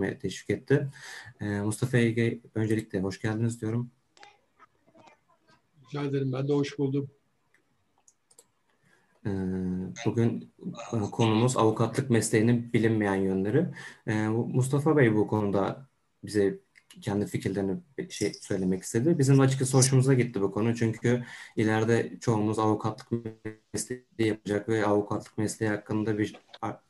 teşvik etti. Ee, Mustafa Ege öncelikle hoş geldiniz diyorum. Rica ederim. Ben de hoş buldum. Ee, bugün e, konumuz avukatlık mesleğinin bilinmeyen yönleri. Ee, Mustafa Bey bu konuda bize kendi fikirlerini şey söylemek istedi. Bizim açıkçası hoşumuza gitti bu konu. Çünkü ileride çoğumuz avukatlık mesleği yapacak ve avukatlık mesleği hakkında bir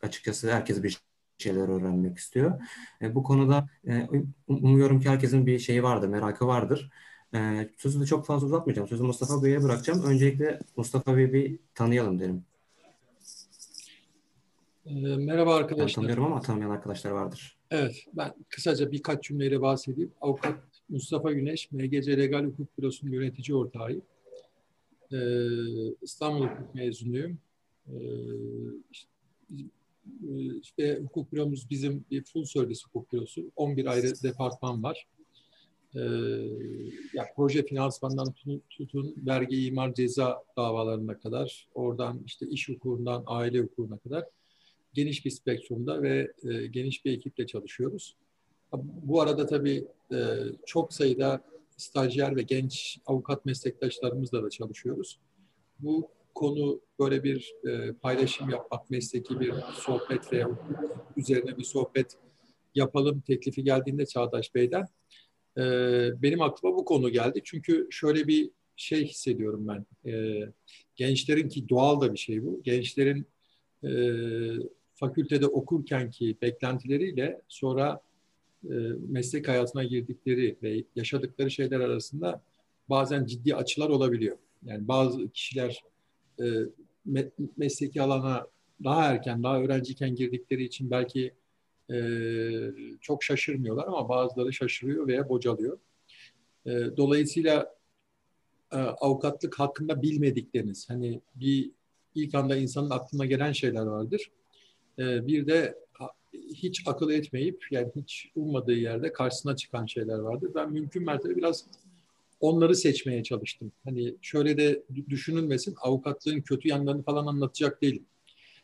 açıkçası herkes bir şeyler öğrenmek istiyor. E, bu konuda e, umuyorum ki herkesin bir şeyi vardır, merakı vardır. E, sözü de çok fazla uzatmayacağım. Sözü Mustafa Bey'e bırakacağım. Öncelikle Mustafa Bey'i bir tanıyalım derim. E, merhaba arkadaşlar. Ben tanıyorum ama tanımayan arkadaşlar vardır. Evet, ben kısaca birkaç cümleyle bahsedeyim. Avukat Mustafa Güneş, MGC Legal Hukuk Bürosu'nun yönetici ortağıyım. Ee, İstanbul Hukuk mezunuyum. Ee, işte, işte hukuk büromuz bizim bir full service hukuk bürosu. 11 ayrı departman var. Ee, ya proje finansmandan tutun, tutun vergi, imar, ceza davalarına kadar, oradan işte iş hukukundan aile hukukuna kadar geniş bir spektrumda ve e, geniş bir ekiple çalışıyoruz. Bu arada tabii e, çok sayıda stajyer ve genç avukat meslektaşlarımızla da çalışıyoruz. Bu konu böyle bir e, paylaşım yapmak, mesleki bir sohbet veya üzerine bir sohbet yapalım teklifi geldiğinde Çağdaş Bey'den e, benim aklıma bu konu geldi. Çünkü şöyle bir şey hissediyorum ben. E, gençlerin ki doğal da bir şey bu. Gençlerin e, fakültede okurken ki beklentileriyle sonra e, meslek hayatına girdikleri ve yaşadıkları şeyler arasında bazen ciddi açılar olabiliyor. Yani bazı kişiler e, me, mesleki alana daha erken, daha öğrenciyken girdikleri için belki e, çok şaşırmıyorlar ama bazıları şaşırıyor veya bocalıyor. E, dolayısıyla e, avukatlık hakkında bilmedikleriniz, hani bir ilk anda insanın aklına gelen şeyler vardır. Bir de hiç akıl etmeyip yani hiç ummadığı yerde karşısına çıkan şeyler vardır. Ben mümkün mertebe biraz onları seçmeye çalıştım. Hani şöyle de düşünülmesin avukatlığın kötü yanlarını falan anlatacak değilim.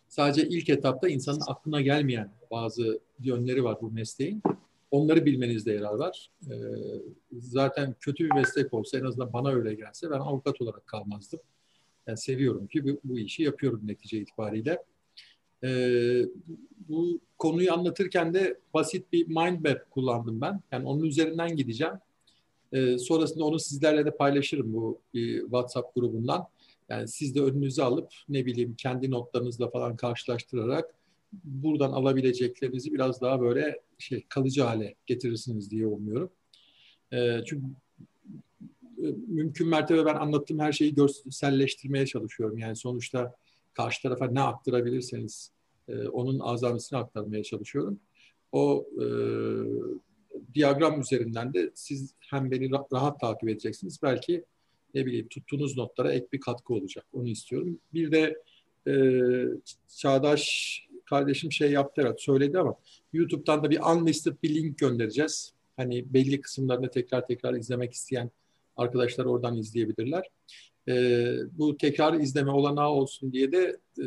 Sadece ilk etapta insanın aklına gelmeyen bazı yönleri var bu mesleğin. Onları bilmenizde yarar var. Ee, zaten kötü bir meslek olsa en azından bana öyle gelse ben avukat olarak kalmazdım. Yani seviyorum ki bu, bu işi yapıyorum netice itibariyle. Ee, bu konuyu anlatırken de basit bir mind map kullandım ben. Yani onun üzerinden gideceğim. E, sonrasında onu sizlerle de paylaşırım bu bir WhatsApp grubundan. Yani siz de önünüze alıp ne bileyim kendi notlarınızla falan karşılaştırarak buradan alabileceklerinizi biraz daha böyle şey kalıcı hale getirirsiniz diye umuyorum. E, çünkü e, mümkün mertebe ben anlattığım her şeyi görselleştirmeye çalışıyorum. Yani sonuçta karşı tarafa ne aktarabilirseniz e, onun azamisini aktarmaya çalışıyorum. O e, diyagram üzerinden de siz hem beni rahat takip edeceksiniz. Belki ne bileyim tuttuğunuz notlara ek bir katkı olacak. Onu istiyorum. Bir de e, Çağdaş kardeşim şey yaptı evet söyledi ama YouTube'dan da bir unlisted bir link göndereceğiz. Hani belli kısımlarını tekrar tekrar izlemek isteyen arkadaşlar oradan izleyebilirler. E, bu tekrar izleme olanağı olsun diye de e,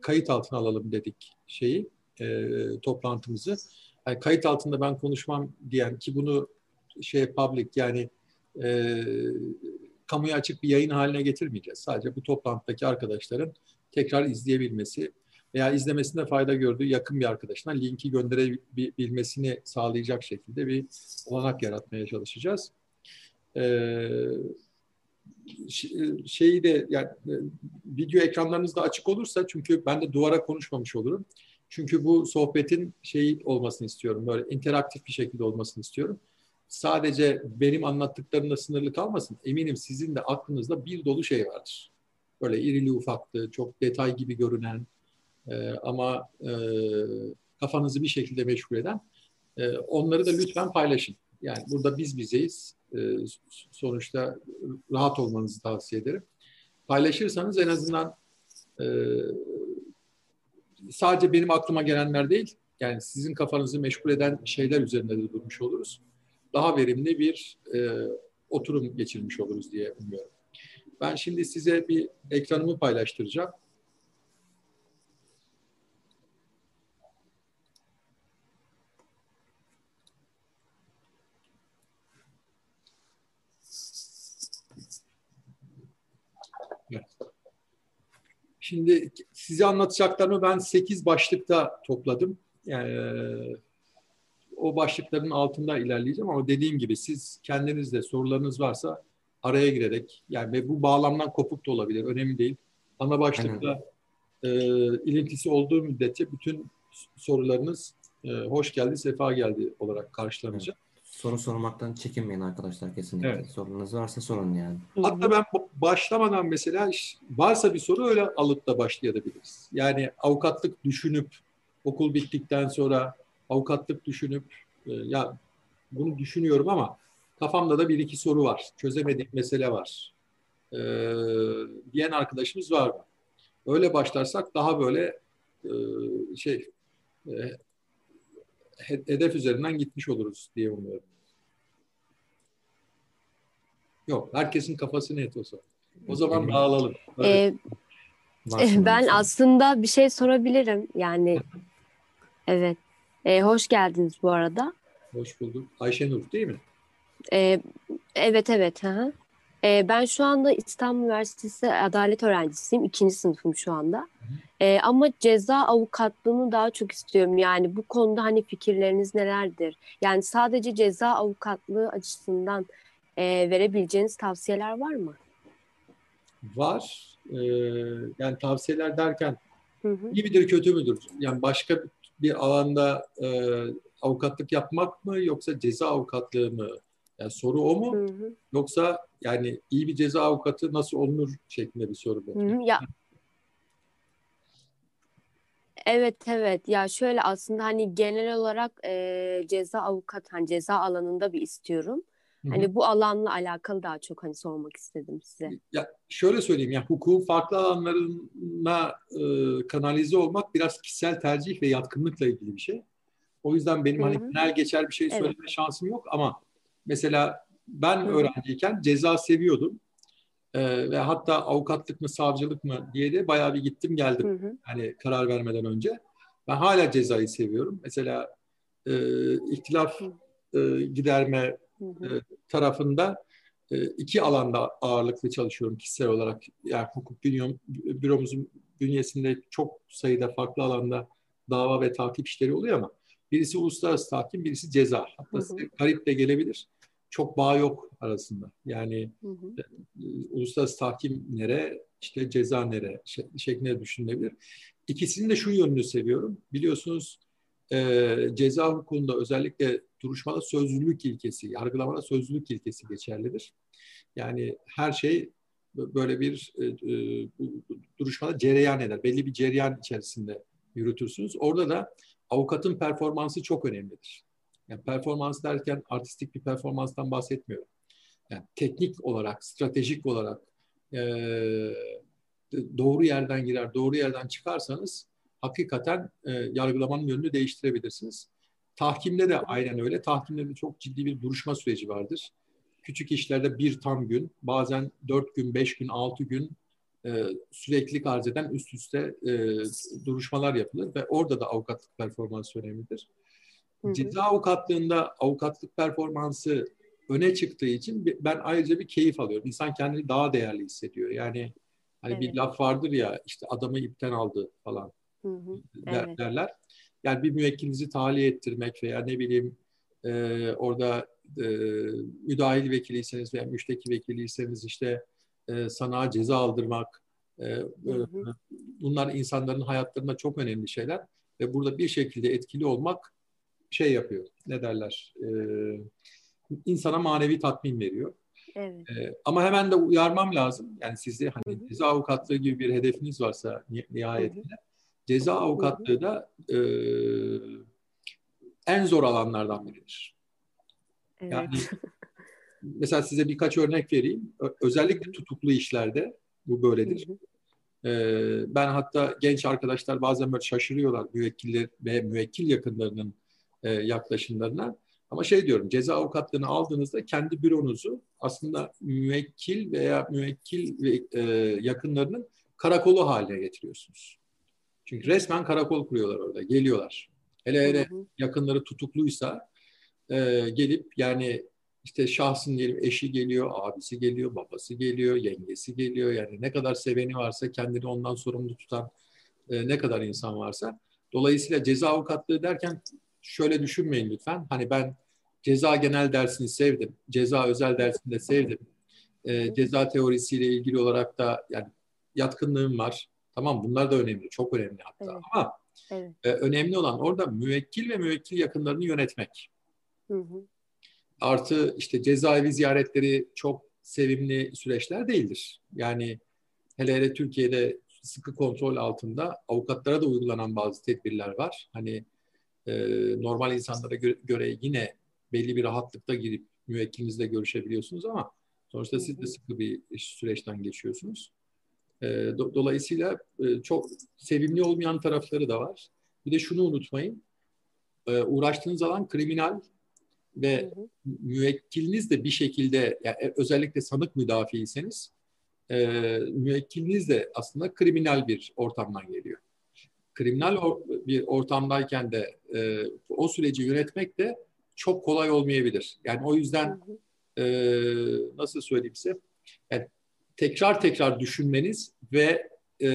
kayıt altına alalım dedik şeyi, e, toplantımızı yani kayıt altında ben konuşmam diyen ki bunu şey public yani e, kamuya açık bir yayın haline getirmeyeceğiz. Sadece bu toplantıdaki arkadaşların tekrar izleyebilmesi veya izlemesinde fayda gördüğü yakın bir arkadaşına linki gönderebilmesini sağlayacak şekilde bir olanak yaratmaya çalışacağız. Ee, şeyi de yani e, video ekranlarınız da açık olursa çünkü ben de duvara konuşmamış olurum. Çünkü bu sohbetin şey olmasını istiyorum. Böyle interaktif bir şekilde olmasını istiyorum. Sadece benim anlattıklarımla sınırlı kalmasın. Eminim sizin de aklınızda bir dolu şey vardır. Böyle irili ufaklı, çok detay gibi görünen e, ama e, kafanızı bir şekilde meşgul eden e, onları da lütfen paylaşın. Yani burada biz bizeyiz. E, sonuçta rahat olmanızı tavsiye ederim. Paylaşırsanız en azından e, sadece benim aklıma gelenler değil, yani sizin kafanızı meşgul eden şeyler üzerinde de durmuş oluruz. Daha verimli bir e, oturum geçirmiş oluruz diye umuyorum. Ben şimdi size bir ekranımı paylaştıracağım. Şimdi size anlatacaklarımı ben 8 başlıkta topladım. Yani, o başlıkların altında ilerleyeceğim ama dediğim gibi siz kendinizde sorularınız varsa araya girerek yani ve bu bağlamdan kopuk da olabilir. Önemli değil. Ana başlıkla e, ilintisi olduğu müddetçe bütün sorularınız e, hoş geldi, sefa geldi olarak karşılanacak. Evet. Soru sormaktan çekinmeyin arkadaşlar kesinlikle. Evet. Sorunuz varsa sorun yani. Hatta ben başlamadan mesela varsa bir soru öyle alıp da başlayabiliriz. Yani avukatlık düşünüp okul bittikten sonra avukatlık düşünüp e, ya bunu düşünüyorum ama kafamda da bir iki soru var. Çözemediğim mesele var. Ee, diyen arkadaşımız var mı? Öyle başlarsak daha böyle e, şey e, hedef üzerinden gitmiş oluruz diye umuyorum. Yok, herkesin kafası net olsa. O zaman dağılalım. Ee, ben aslında bir şey sorabilirim. Yani evet. Ee, hoş geldiniz bu arada. Hoş bulduk. Ayşenur değil mi? Ee, evet evet. Hı Ee, ben şu anda İstanbul Üniversitesi adalet öğrencisiyim. İkinci sınıfım şu anda. Ee, ama ceza avukatlığını daha çok istiyorum. Yani bu konuda hani fikirleriniz nelerdir? Yani sadece ceza avukatlığı açısından e, verebileceğiniz tavsiyeler var mı? Var. Ee, yani tavsiyeler derken hı hı. iyi midir kötü müdür? Yani başka bir alanda e, avukatlık yapmak mı yoksa ceza avukatlığı mı? Yani soru o mu? Hı hı. Yoksa yani iyi bir ceza avukatı nasıl olunur şeklinde bir soru bu. Hı hı. Ya Evet evet ya şöyle aslında hani genel olarak e, ceza avukat hani ceza alanında bir istiyorum. Hı-hı. Hani bu alanla alakalı daha çok hani sormak istedim size. Ya şöyle söyleyeyim ya hukukun farklı alanlarına e, kanalize olmak biraz kişisel tercih ve yatkınlıkla ilgili bir şey. O yüzden benim Hı-hı. hani genel geçer bir şey söyleme evet. şansım yok ama mesela ben Hı-hı. öğrenciyken ceza seviyordum. Ee, ve hatta avukatlık mı savcılık mı diye de bayağı bir gittim geldim. Hı hı. Hani karar vermeden önce. Ben hala cezayı seviyorum. Mesela e, ihtilaf e, giderme. E, tarafında e, iki alanda ağırlıklı çalışıyorum kişisel olarak. Yani hukuk bünyom, büromuzun bünyesinde çok sayıda farklı alanda dava ve takip işleri oluyor ama birisi uluslararası tahkim, birisi ceza. Hatta hı hı. garip de gelebilir çok bağ yok arasında. Yani hı hı. E, uluslararası tahkim nere, işte ceza nere şeklinde düşünülebilir. İkisini de şu yönünü seviyorum. Biliyorsunuz e, ceza hukukunda özellikle duruşmada sözlülük ilkesi, yargılamada sözlülük ilkesi geçerlidir. Yani her şey böyle bir e, e, duruşmada cereyan eder. Belli bir cereyan içerisinde yürütürsünüz. Orada da avukatın performansı çok önemlidir. Yani performans derken artistik bir performanstan bahsetmiyorum. Yani teknik olarak, stratejik olarak e, doğru yerden girer, doğru yerden çıkarsanız hakikaten e, yargılamanın yönünü değiştirebilirsiniz. Tahkimde de aynen öyle. Tahkimde de çok ciddi bir duruşma süreci vardır. Küçük işlerde bir tam gün, bazen dört gün, beş gün, altı gün e, süreklilik arz eden üst üste e, duruşmalar yapılır ve orada da avukatlık performansı önemlidir. Ceza avukatlığında avukatlık performansı öne çıktığı için ben ayrıca bir keyif alıyorum. İnsan kendini daha değerli hissediyor. Yani hani evet. bir laf vardır ya işte adamı ipten aldı falan hı hı. Der, evet. derler. Yani bir müvekkilinizi tahliye ettirmek veya ne bileyim e, orada e, müdahil vekiliyseniz veya müşteki vekiliyseniz işte e, sanağa ceza aldırmak e, hı hı. bunlar insanların hayatlarında çok önemli şeyler ve burada bir şekilde etkili olmak şey yapıyor. Ne derler? E, insana manevi tatmin veriyor. Evet. E, ama hemen de uyarmam lazım. Yani sizde hani ceza avukatlığı gibi bir hedefiniz varsa nihayetinde hı hı. Ceza avukatlığı da e, en zor alanlardan biridir. Evet. Yani mesela size birkaç örnek vereyim. Özellikle tutuklu işlerde bu böyledir. Hı hı. Ben hatta genç arkadaşlar bazen böyle şaşırıyorlar müvekkiller ve müvekkil yakınlarının e, yaklaşımlarına. Ama şey diyorum ceza avukatlığını aldığınızda kendi büronuzu aslında müvekkil veya müvekkil ve e, yakınlarının karakolu haline getiriyorsunuz. Çünkü resmen karakol kuruyorlar orada, geliyorlar. Hele hele yakınları tutukluysa e, gelip yani işte şahsın diyelim eşi geliyor, abisi geliyor, babası geliyor, yengesi geliyor. Yani ne kadar seveni varsa kendini ondan sorumlu tutan e, ne kadar insan varsa. Dolayısıyla ceza avukatlığı derken şöyle düşünmeyin lütfen. Hani ben ceza genel dersini sevdim, ceza özel dersini de sevdim. E, ceza teorisiyle ilgili olarak da yani yatkınlığım var. Tamam bunlar da önemli, çok önemli hatta. Evet. Ama evet. E, önemli olan orada müvekkil ve müvekkil yakınlarını yönetmek. Hı hı. Artı işte cezaevi ziyaretleri çok sevimli süreçler değildir. Yani hele hele Türkiye'de sıkı kontrol altında avukatlara da uygulanan bazı tedbirler var. Hani e, normal insanlara göre, göre yine belli bir rahatlıkta girip müvekkilinizle görüşebiliyorsunuz ama sonuçta siz de sıkı bir süreçten geçiyorsunuz. E, do, dolayısıyla e, çok sevimli olmayan tarafları da var. Bir de şunu unutmayın. E, uğraştığınız alan kriminal ve hı hı. müvekkiliniz de bir şekilde yani e, özellikle sanık müdafiiyseniz e, müvekkiliniz de aslında kriminal bir ortamdan geliyor. Kriminal or, bir ortamdayken de e, o süreci yönetmek de çok kolay olmayabilir. Yani o yüzden e, nasıl söyleyeyim size yani tekrar tekrar düşünmeniz ve e,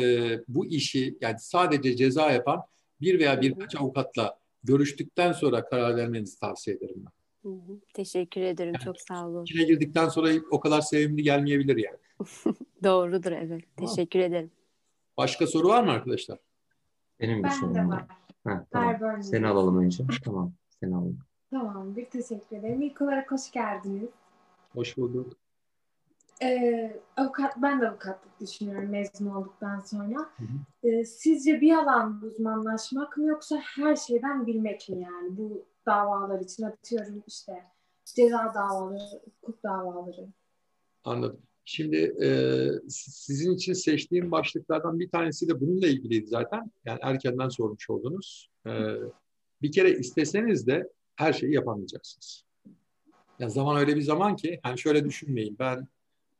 bu işi yani sadece ceza yapan bir veya birkaç avukatla görüştükten sonra karar vermenizi tavsiye ederim ben. Hı hı. Teşekkür ederim. Yani, Çok sağ olun. İçine girdikten sonra o kadar sevimli gelmeyebilir yani. Doğrudur evet. Tamam. Teşekkür ederim. Başka soru var mı arkadaşlar? Benim bir sorum var. Ha, tamam. Seni alalım önce. tamam. Seni alalım. Tamam. Bir teşekkür ederim. İlk olarak hoş geldiniz. Hoş bulduk. Ee, avukat, ben de avukatlık düşünüyorum mezun olduktan sonra. Hı hı. Ee, sizce bir alan uzmanlaşmak mı yoksa her şeyden bilmek mi yani? Bu davalar için atıyorum işte ceza davaları, hukuk davaları. Anladım. Şimdi e, sizin için seçtiğim başlıklardan bir tanesi de bununla ilgiliydi zaten. Yani erkenden sormuş oldunuz. E, bir kere isteseniz de her şeyi yapamayacaksınız. Yani zaman öyle bir zaman ki, hani şöyle düşünmeyin. Ben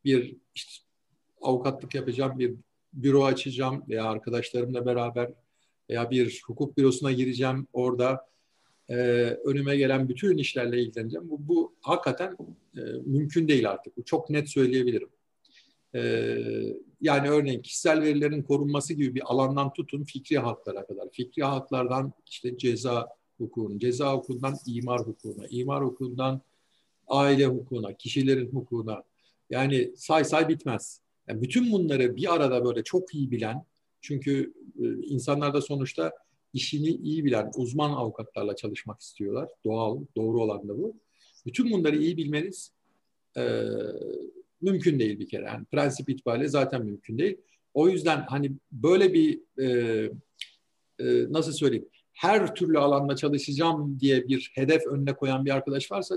bir işte, avukatlık yapacağım, bir büro açacağım veya arkadaşlarımla beraber veya bir hukuk bürosuna gireceğim. Orada e, önüme gelen bütün işlerle ilgileneceğim. Bu, bu hakikaten e, mümkün değil artık. Bu çok net söyleyebilirim. E, yani örneğin kişisel verilerin korunması gibi bir alandan tutun fikri haklara kadar. Fikri haklardan işte ceza hukukuna, ceza hukukundan imar hukukuna, imar hukukundan aile hukukuna, kişilerin hukukuna. Yani say say bitmez. Yani bütün bunları bir arada böyle çok iyi bilen, çünkü e, insanlar da sonuçta işini iyi bilen uzman avukatlarla çalışmak istiyorlar. Doğal, doğru olan da bu. Bütün bunları iyi bilmeniz e, mümkün değil bir kere. Yani prensip itibariyle zaten mümkün değil. O yüzden hani böyle bir e, e, nasıl söyleyeyim her türlü alanda çalışacağım diye bir hedef önüne koyan bir arkadaş varsa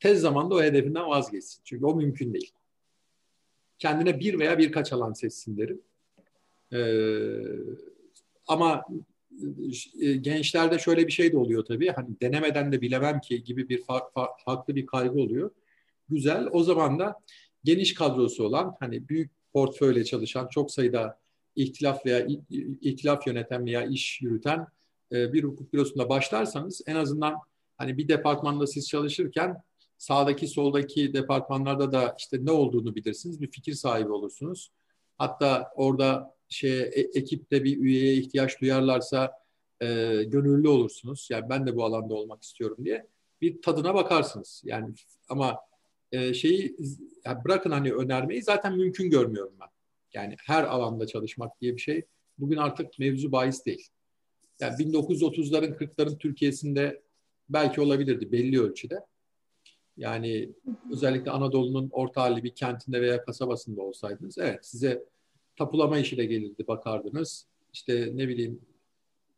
tez zamanda o hedefinden vazgeçsin. Çünkü o mümkün değil. Kendine bir veya birkaç alan seçsin derim. Ee, ama e, gençlerde şöyle bir şey de oluyor tabii. Hani denemeden de bilemem ki gibi bir fa- fa- haklı bir kaygı oluyor. Güzel. O zaman da geniş kadrosu olan hani büyük portföyle çalışan çok sayıda ihtilaf veya ihtilaf yöneten veya iş yürüten e, bir hukuk bürosunda başlarsanız en azından hani bir departmanda siz çalışırken sağdaki soldaki departmanlarda da işte ne olduğunu bilirsiniz. Bir fikir sahibi olursunuz. Hatta orada şey ekipte bir üyeye ihtiyaç duyarlarsa e, gönüllü olursunuz. Yani ben de bu alanda olmak istiyorum diye bir tadına bakarsınız. Yani ama e, şeyi yani bırakın hani önermeyi zaten mümkün görmüyorum ben. Yani her alanda çalışmak diye bir şey bugün artık mevzu bahis değil. Yani 1930'ların 40'ların Türkiye'sinde belki olabilirdi belli ölçüde. Yani özellikle Anadolu'nun orta halli bir kentinde veya kasabasında olsaydınız evet size tapulama işi de gelirdi bakardınız. İşte ne bileyim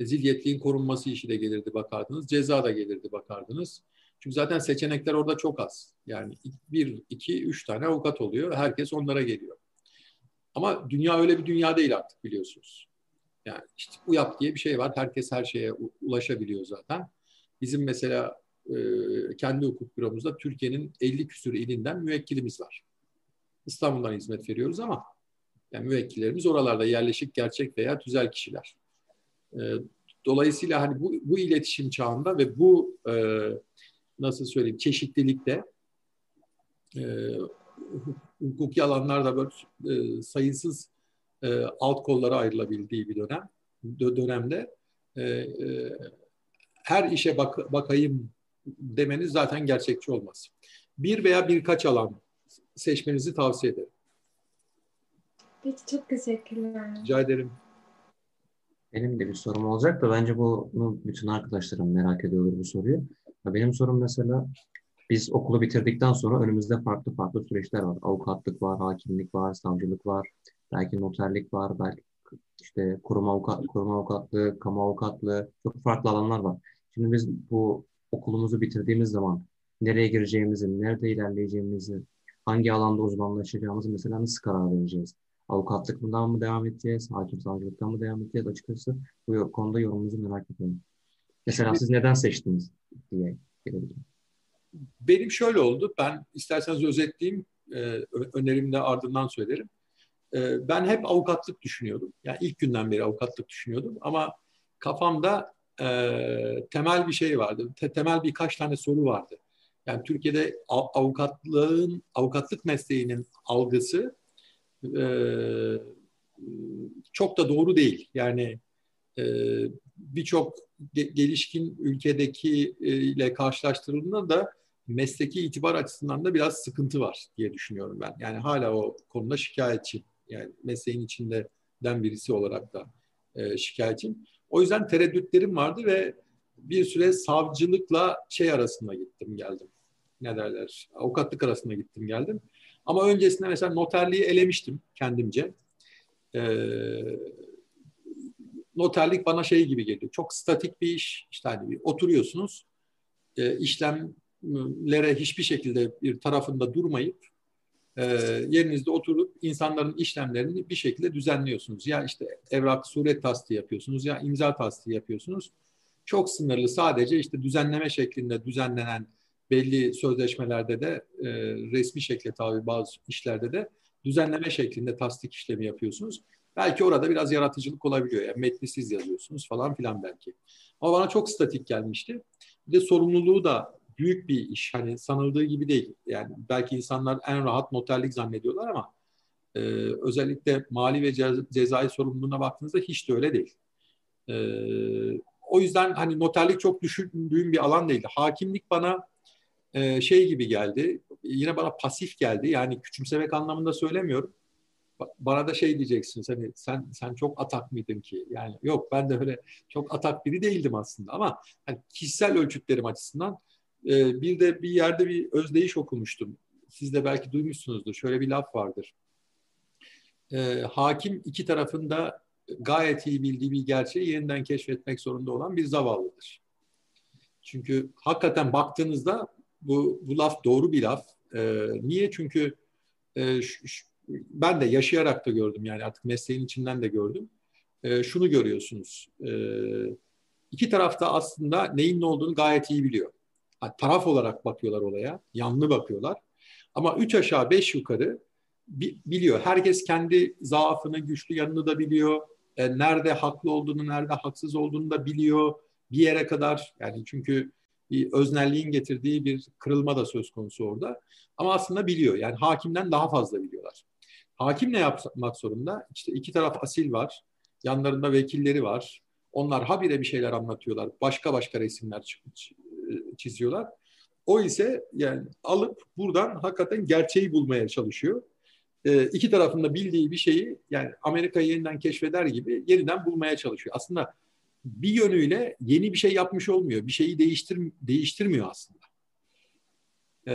zilyetliğin korunması işi de gelirdi bakardınız. Ceza da gelirdi bakardınız. Çünkü zaten seçenekler orada çok az. Yani bir, iki, üç tane avukat oluyor. Herkes onlara geliyor. Ama dünya öyle bir dünya değil artık biliyorsunuz. Yani işte bu yap diye bir şey var. Herkes her şeye ulaşabiliyor zaten. Bizim mesela e, kendi hukuk büromuzda Türkiye'nin 50 küsur ilinden müvekkilimiz var. İstanbul'dan hizmet veriyoruz ama yani müvekkillerimiz oralarda yerleşik gerçek veya tüzel kişiler. E, dolayısıyla hani bu, bu iletişim çağında ve bu e, nasıl söyleyeyim çeşitlilikte e, hukuki alanlarda böyle e, sayısız e, alt kollara ayrılabildiği bir dönem dönemde e, e, her işe bak, bakayım demeniz zaten gerçekçi olmaz. Bir veya birkaç alan seçmenizi tavsiye ederim. Peki çok teşekkürler. Rica ederim. Benim de bir sorum olacak da bence bunu bütün arkadaşlarım merak ediyorlar bu soruyu. Benim sorum mesela biz okulu bitirdikten sonra önümüzde farklı farklı süreçler var. Avukatlık var, hakimlik var, savcılık var, belki noterlik var, belki işte kurum avukat, kurum avukatlığı, kamu avukatlığı, çok farklı alanlar var. Şimdi biz bu okulumuzu bitirdiğimiz zaman nereye gireceğimizi, nerede ilerleyeceğimizi, hangi alanda uzmanlaşacağımızı mesela nasıl karar vereceğiz? Avukatlıktan mı devam edeceğiz, hakim savcılıktan mı devam edeceğiz açıkçası bu konuda yorumunuzu merak ediyorum. Mesela siz neden seçtiniz diye gelebilirim. Benim şöyle oldu. Ben isterseniz özetleyeyim. E, önerimde ardından söylerim. E, ben hep avukatlık düşünüyordum. Yani ilk günden beri avukatlık düşünüyordum. Ama kafamda e, temel bir şey vardı. Te, temel birkaç tane soru vardı. Yani Türkiye'de avukatlığın, avukatlık mesleğinin algısı e, çok da doğru değil. Yani e, birçok gelişkin ülkedeki e, ile karşılaştırıldığında da mesleki itibar açısından da biraz sıkıntı var diye düşünüyorum ben. Yani hala o konuda şikayetçi. Yani mesleğin içinden birisi olarak da e, şikayetçiyim. O yüzden tereddütlerim vardı ve bir süre savcılıkla şey arasında gittim geldim. Ne derler? Avukatlık arasında gittim geldim. Ama öncesinde mesela noterliği elemiştim kendimce. Ee, noterlik bana şey gibi geliyor. Çok statik bir iş. İşte hani bir oturuyorsunuz. E, işlemlere hiçbir şekilde bir tarafında durmayıp e, yerinizde oturup insanların işlemlerini bir şekilde düzenliyorsunuz. Ya işte evrak suret tasdiği yapıyorsunuz ya imza tasdiği yapıyorsunuz. Çok sınırlı sadece işte düzenleme şeklinde düzenlenen belli sözleşmelerde de e, resmi şekilde tabi bazı işlerde de düzenleme şeklinde tasdik işlemi yapıyorsunuz. Belki orada biraz yaratıcılık olabiliyor. Yani metni siz yazıyorsunuz falan filan belki. Ama bana çok statik gelmişti. Bir de sorumluluğu da büyük bir iş. Hani sanıldığı gibi değil. Yani belki insanlar en rahat noterlik zannediyorlar ama e, özellikle mali ve cezai sorumluluğuna baktığınızda hiç de öyle değil. E, o yüzden hani noterlik çok düşündüğüm bir alan değildi. Hakimlik bana e, şey gibi geldi. Yine bana pasif geldi. Yani küçümsemek anlamında söylemiyorum bana da şey diyeceksiniz hani sen sen çok atak mıydın ki? Yani yok ben de öyle çok atak biri değildim aslında ama hani kişisel ölçütlerim açısından e, bir de bir yerde bir özdeyiş okumuştum. Siz de belki duymuşsunuzdur. Şöyle bir laf vardır. E, hakim iki tarafında gayet iyi bildiği bir gerçeği yeniden keşfetmek zorunda olan bir zavallıdır. Çünkü hakikaten baktığınızda bu, bu laf doğru bir laf. E, niye? Çünkü e, şu, ben de yaşayarak da gördüm yani artık mesleğin içinden de gördüm. E, şunu görüyorsunuz. E, iki tarafta aslında neyin ne olduğunu gayet iyi biliyor. Yani taraf olarak bakıyorlar olaya, yanlı bakıyorlar. Ama üç aşağı beş yukarı biliyor. Herkes kendi zaafını, güçlü yanını da biliyor. E, nerede haklı olduğunu, nerede haksız olduğunu da biliyor. Bir yere kadar yani çünkü bir öznelliğin getirdiği bir kırılma da söz konusu orada. Ama aslında biliyor. Yani hakimden daha fazla biliyorlar. Hakim ne yapmak zorunda? İşte iki taraf asil var. Yanlarında vekilleri var. Onlar habire bir şeyler anlatıyorlar. Başka başka resimler çiziyorlar. O ise yani alıp buradan hakikaten gerçeği bulmaya çalışıyor. E, iki tarafında bildiği bir şeyi yani Amerika'yı yeniden keşfeder gibi yeniden bulmaya çalışıyor. Aslında bir yönüyle yeni bir şey yapmış olmuyor. Bir şeyi değiştir, değiştirmiyor aslında. E,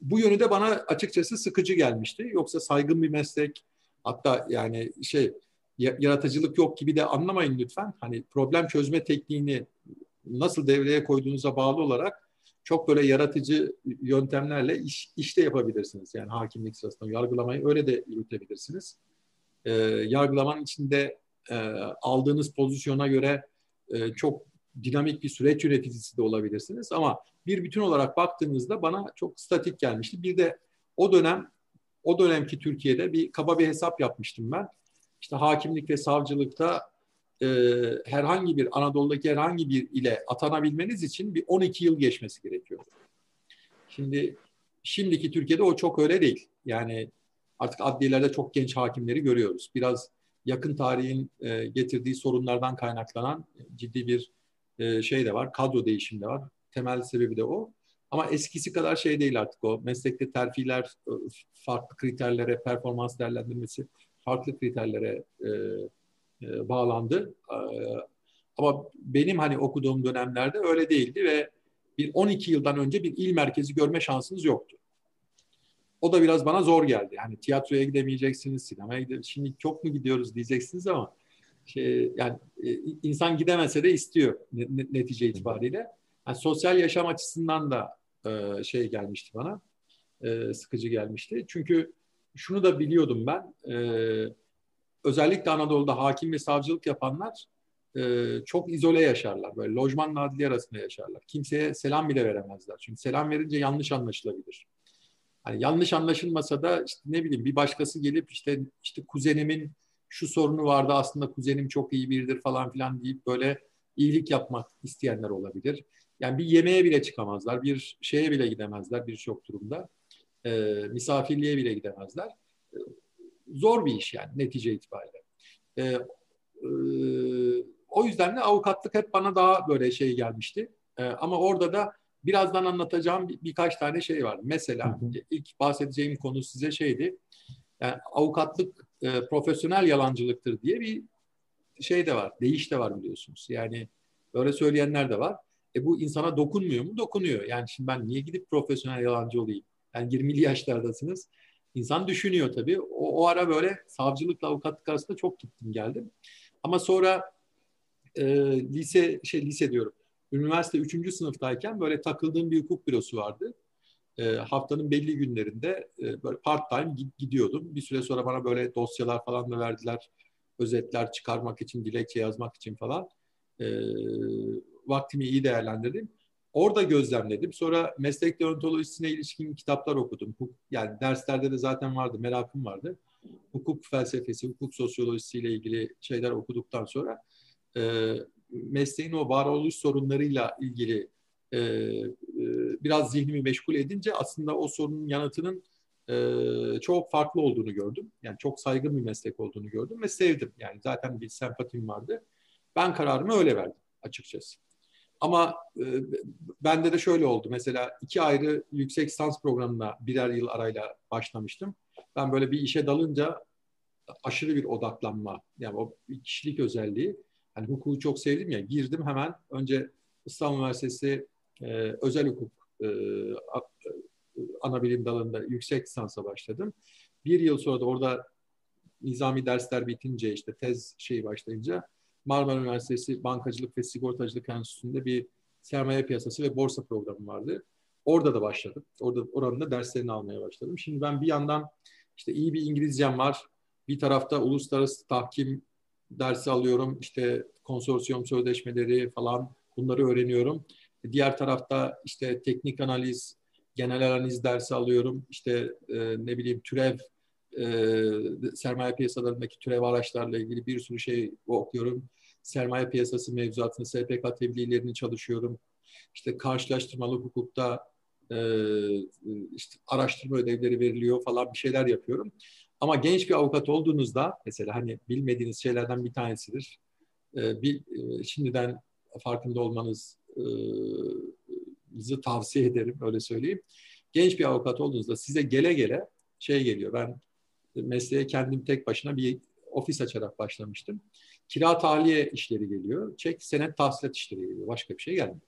bu yönü de bana açıkçası sıkıcı gelmişti. Yoksa saygın bir meslek hatta yani şey yaratıcılık yok gibi de anlamayın lütfen. Hani problem çözme tekniğini nasıl devreye koyduğunuza bağlı olarak çok böyle yaratıcı yöntemlerle iş, işte yapabilirsiniz. Yani hakimlik sırasında yargılamayı öyle de yürütebilirsiniz. Ee, yargılamanın içinde e, aldığınız pozisyona göre e, çok dinamik bir süreç yöneticisi de olabilirsiniz. Ama bir bütün olarak baktığınızda bana çok statik gelmişti. Bir de o dönem o dönemki Türkiye'de bir kaba bir hesap yapmıştım ben. İşte hakimlik ve savcılıkta e, herhangi bir Anadolu'daki herhangi bir ile atanabilmeniz için bir 12 yıl geçmesi gerekiyor. Şimdi şimdiki Türkiye'de o çok öyle değil. Yani artık adliyelerde çok genç hakimleri görüyoruz. Biraz yakın tarihin e, getirdiği sorunlardan kaynaklanan ciddi bir e, şey de var. Kadro değişimi de var. Temel sebebi de o. Ama eskisi kadar şey değil artık o. Meslekte terfiler e, farklı kriterlere, performans değerlendirmesi farklı kriterlere e, e, bağlandı. E, ama benim hani okuduğum dönemlerde öyle değildi ve bir 12 yıldan önce bir il merkezi görme şansınız yoktu. O da biraz bana zor geldi. Yani tiyatroya gidemeyeceksiniz, sinemaya gidemeyeceksiniz. Şimdi çok mu gidiyoruz diyeceksiniz ama şey, yani e, insan gidemese de istiyor netice itibariyle. Yani sosyal yaşam açısından da e, şey gelmişti bana, e, sıkıcı gelmişti. Çünkü şunu da biliyordum ben, özellikle Anadolu'da hakim ve savcılık yapanlar çok izole yaşarlar. Böyle lojmanla adliye arasında yaşarlar. Kimseye selam bile veremezler. Çünkü selam verince yanlış anlaşılabilir. Hani yanlış anlaşılmasa da işte ne bileyim bir başkası gelip işte işte kuzenimin şu sorunu vardı aslında kuzenim çok iyi biridir falan filan deyip böyle iyilik yapmak isteyenler olabilir. Yani bir yemeğe bile çıkamazlar, bir şeye bile gidemezler birçok durumda. E, misafirliğe bile gidemezler. Zor bir iş yani netice itibariyle. E, e, o yüzden de avukatlık hep bana daha böyle şey gelmişti. E, ama orada da birazdan anlatacağım bir, birkaç tane şey var. Mesela hı hı. ilk bahsedeceğim konu size şeydi. Yani avukatlık e, profesyonel yalancılıktır diye bir şey de var. Değiş de var biliyorsunuz. Yani böyle söyleyenler de var. E bu insana dokunmuyor mu? Dokunuyor. Yani şimdi ben niye gidip profesyonel yalancı olayım? Yani 20'li yaşlardasınız. İnsan düşünüyor tabii. O, o ara böyle savcılıkla avukatlık arasında çok gittim geldim. Ama sonra e, lise şey lise diyorum. Üniversite 3. sınıftayken böyle takıldığım bir hukuk bürosu vardı. E, haftanın belli günlerinde e, böyle part time gidiyordum. Bir süre sonra bana böyle dosyalar falan da verdiler. Özetler çıkarmak için, dilekçe yazmak için falan. E, vaktimi iyi değerlendirdim. Orada gözlemledim. Sonra meslek deontolojisine ilişkin kitaplar okudum. Yani derslerde de zaten vardı, merakım vardı. Hukuk felsefesi, hukuk sosyolojisiyle ilgili şeyler okuduktan sonra e, mesleğin o varoluş sorunlarıyla ilgili e, e, biraz zihnimi meşgul edince aslında o sorunun yanıtının e, çok farklı olduğunu gördüm. Yani çok saygın bir meslek olduğunu gördüm ve sevdim. Yani zaten bir sempatim vardı. Ben kararımı öyle verdim açıkçası. Ama e, bende de şöyle oldu. Mesela iki ayrı yüksek lisans programına birer yıl arayla başlamıştım. Ben böyle bir işe dalınca aşırı bir odaklanma, yani o kişilik özelliği. Yani hukuku çok sevdim ya, girdim hemen. Önce İstanbul Üniversitesi e, özel hukuk e, ana bilim dalında yüksek lisansa başladım. Bir yıl sonra da orada nizami dersler bitince işte tez şeyi başlayınca Marmara Üniversitesi Bankacılık ve Sigortacılık Enstitüsü'nde bir sermaye piyasası ve borsa programı vardı. Orada da başladım. Orada oranın da derslerini almaya başladım. Şimdi ben bir yandan işte iyi bir İngilizcem var. Bir tarafta uluslararası tahkim dersi alıyorum. İşte konsorsiyum sözleşmeleri falan bunları öğreniyorum. Diğer tarafta işte teknik analiz, genel analiz dersi alıyorum. İşte e, ne bileyim türev e, sermaye piyasalarındaki türev araçlarla ilgili bir sürü şey okuyorum. Sermaye piyasası mevzuatını, SPK tebliğlerini çalışıyorum. İşte karşılaştırmalı hukukta e, işte araştırma ödevleri veriliyor falan bir şeyler yapıyorum. Ama genç bir avukat olduğunuzda mesela hani bilmediğiniz şeylerden bir tanesidir. E, bir, e, şimdiden farkında olmanızı e, tavsiye ederim öyle söyleyeyim. Genç bir avukat olduğunuzda size gele gele şey geliyor. Ben mesleğe kendim tek başına bir ofis açarak başlamıştım. Kira tahliye işleri geliyor. Çek senet tahsilat işleri geliyor. Başka bir şey gelmiyor.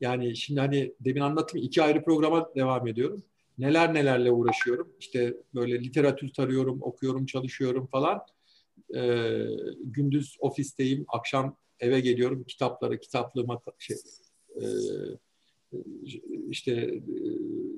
Yani şimdi hani demin anlattım iki ayrı programa devam ediyorum. Neler nelerle uğraşıyorum. İşte böyle literatür tarıyorum, okuyorum, çalışıyorum falan. Ee, gündüz ofisteyim, akşam eve geliyorum. Kitapları, kitaplığıma şey, e, işte e,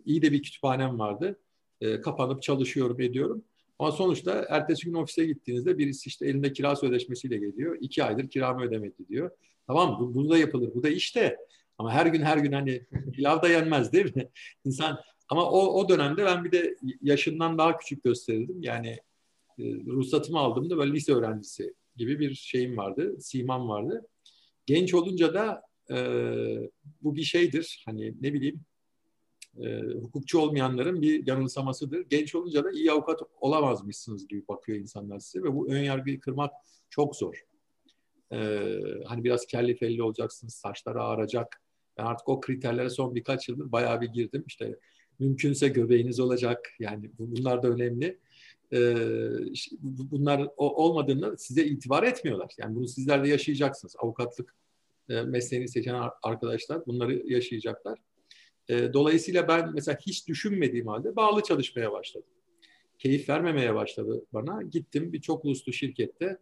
iyi de bir kütüphanem vardı e, kapanıp çalışıyorum, ediyorum. Ama sonuçta ertesi gün ofise gittiğinizde birisi işte elinde kira sözleşmesiyle geliyor. İki aydır kiramı ödemedi diyor. Tamam bu, bu da yapılır. Bu da işte. Ama her gün her gün hani pilav da yenmez değil mi? İnsan ama o, o dönemde ben bir de yaşından daha küçük gösterirdim. Yani e, ruhsatımı aldığımda böyle lise öğrencisi gibi bir şeyim vardı. Simam vardı. Genç olunca da e, bu bir şeydir. Hani ne bileyim e, hukukçu olmayanların bir yanılsamasıdır. Genç olunca da iyi avukat olamazmışsınız gibi bakıyor insanlar size ve bu ön yargıyı kırmak çok zor. E, hani biraz kelli felli olacaksınız, saçları ağaracak. Ben artık o kriterlere son birkaç yıldır bayağı bir girdim. İşte mümkünse göbeğiniz olacak. Yani bunlar da önemli. Ee, bunlar olmadığında size itibar etmiyorlar. Yani bunu sizler de yaşayacaksınız. Avukatlık e, mesleğini seçen arkadaşlar bunları yaşayacaklar. E, dolayısıyla ben mesela hiç düşünmediğim halde bağlı çalışmaya başladım. Keyif vermemeye başladı bana. Gittim bir çok uluslu şirkette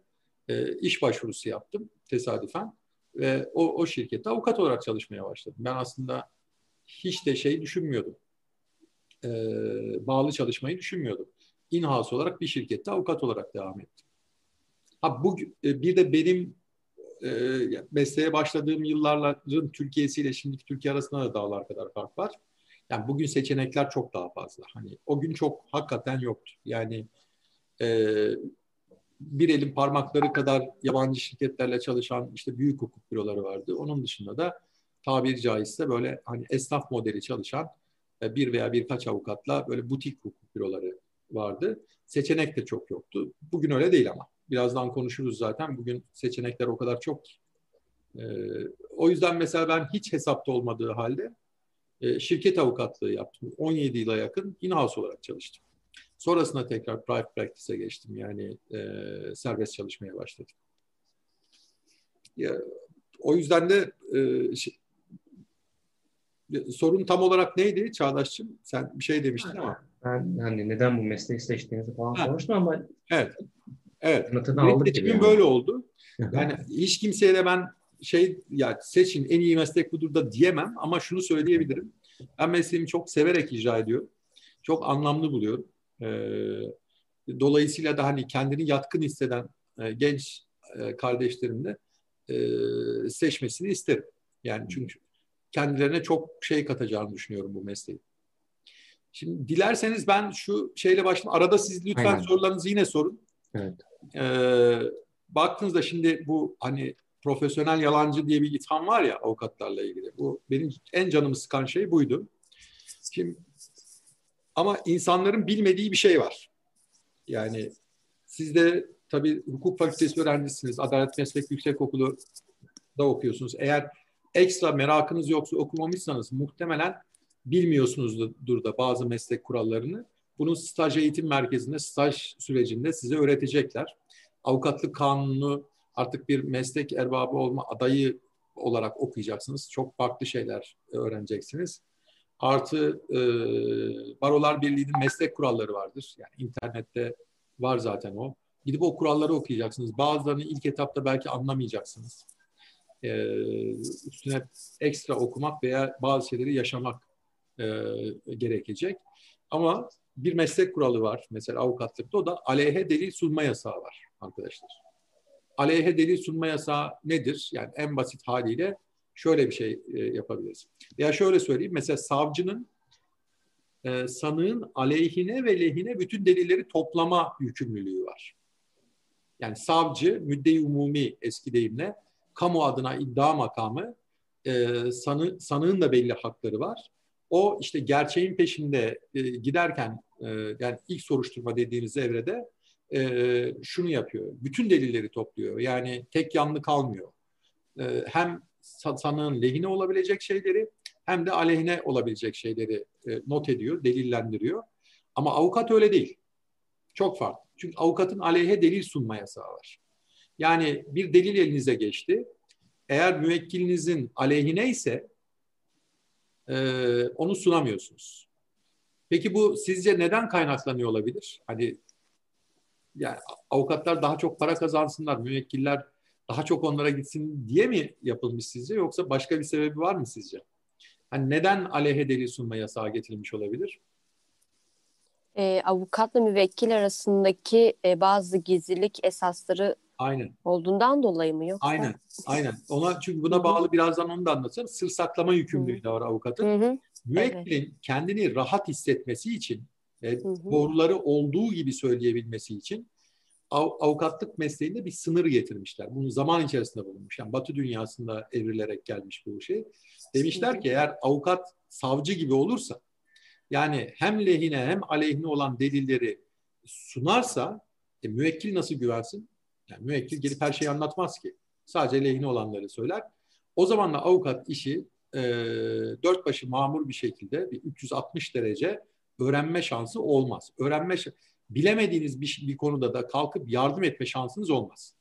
e, iş başvurusu yaptım tesadüfen. Ve o, o şirkette avukat olarak çalışmaya başladım. Ben aslında hiç de şey düşünmüyordum. E, bağlı çalışmayı düşünmüyordum. In-house olarak bir şirkette avukat olarak devam ettim. Ha bu e, bir de benim e, mesleğe başladığım yılların Türkiye'siyle şimdiki Türkiye arasında da dağlar kadar fark var. Yani bugün seçenekler çok daha fazla. Hani o gün çok hakikaten yoktu. Yani e, bir elin parmakları kadar yabancı şirketlerle çalışan işte büyük hukuk büroları vardı. Onun dışında da tabiri caizse böyle hani esnaf modeli çalışan e, bir veya birkaç avukatla böyle butik hukuk büroları vardı. Seçenek de çok yoktu. Bugün öyle değil ama. Birazdan konuşuruz zaten. Bugün seçenekler o kadar çok ki. E, o yüzden mesela ben hiç hesapta olmadığı halde e, şirket avukatlığı yaptım. 17 yıla yakın in-house olarak çalıştım. Sonrasında tekrar private practice'e geçtim. Yani e, serbest çalışmaya başladım. Ya, o yüzden de e, şey, sorun tam olarak neydi Çağdaş'cığım? Sen bir şey demiştin ama. Ben hani neden bu mesleği seçtiğinizi falan ha. konuştum ama evet. Evet. Seçimin yani. böyle oldu. Yani hiç kimseye de ben şey ya seçin en iyi meslek budur da diyemem ama şunu söyleyebilirim. Ben mesleğimi çok severek icra ediyorum. Çok anlamlı buluyorum. Ee, dolayısıyla da hani kendini yatkın hisseden e, genç e, kardeşlerim de e, seçmesini isterim. Yani çünkü kendilerine çok şey katacağını düşünüyorum bu mesleği. Şimdi dilerseniz ben şu şeyle başlayayım. Arada siz lütfen Aynen. sorularınızı yine sorun. Evet. Ee, baktığınızda şimdi bu hani profesyonel yalancı diye bir itham var ya avukatlarla ilgili. Bu benim en canımı sıkan şey buydu. Şimdi ama insanların bilmediği bir şey var. Yani siz de tabii hukuk fakültesi öğrencisiniz. Adalet Meslek Yüksekokulu da okuyorsunuz. Eğer ekstra merakınız yoksa okumamışsanız muhtemelen bilmiyorsunuzdur da bazı meslek kurallarını. Bunu staj eğitim merkezinde, staj sürecinde size öğretecekler. Avukatlık kanunu artık bir meslek erbabı olma adayı olarak okuyacaksınız. Çok farklı şeyler öğreneceksiniz. Artı e, Barolar Birliği'nin meslek kuralları vardır. Yani internette var zaten o. Gidip o kuralları okuyacaksınız. Bazılarını ilk etapta belki anlamayacaksınız. Ee, üstüne ekstra okumak veya bazı şeyleri yaşamak e, gerekecek. Ama bir meslek kuralı var mesela avukatlıkta o da aleyhe delil sunma yasağı var arkadaşlar. Aleyhe delil sunma yasağı nedir? Yani en basit haliyle şöyle bir şey e, yapabiliriz. Ya şöyle söyleyeyim mesela savcının e, sanığın aleyhine ve lehine bütün delilleri toplama yükümlülüğü var. Yani savcı müdde umumi eski deyimle kamu adına iddia makamı e, sanı, sanığın da belli hakları var o işte gerçeğin peşinde e, giderken e, yani ilk soruşturma dediğimiz evrede e, şunu yapıyor. Bütün delilleri topluyor. Yani tek yanlı kalmıyor. E, hem sanığın lehine olabilecek şeyleri hem de aleyhine olabilecek şeyleri e, not ediyor, delillendiriyor. Ama avukat öyle değil. Çok farklı. Çünkü avukatın aleyhe delil sunma yasağı var. Yani bir delil elinize geçti. Eğer müvekkilinizin aleyhine ise e, onu sunamıyorsunuz. Peki bu sizce neden kaynaklanıyor olabilir? Hani yani avukatlar daha çok para kazansınlar, müvekkiller daha çok onlara gitsin diye mi yapılmış sizce yoksa başka bir sebebi var mı sizce? Hani neden aleyhe delil sunma yasağı getirilmiş olabilir? E, avukatla müvekkil arasındaki e, bazı gizlilik esasları Aynen. olduğundan dolayı mı yoksa? Aynen. Aynen. Ona çünkü buna bağlı birazdan onu da anlatacağım. Sır saklama yükümlülüğü de var avukatın. Hı hı. Müvekkilin evet. kendini rahat hissetmesi için e, doğruları olduğu gibi söyleyebilmesi için av, avukatlık mesleğinde bir sınır getirmişler. Bunu zaman içerisinde bulunmuş. Yani Batı dünyasında evrilerek gelmiş bu şey. Demişler ki eğer avukat savcı gibi olursa Yani hem lehine hem aleyhine olan delilleri sunarsa e, müvekkil nasıl güvensin? Yani müvekkil gelip her şeyi anlatmaz ki. Sadece lehine olanları söyler. O zaman da avukat işi e, dört başı mamur bir şekilde bir 360 derece öğrenme şansı olmaz. Öğrenme bilemediğiniz bir, bir konuda da kalkıp yardım etme şansınız olmaz.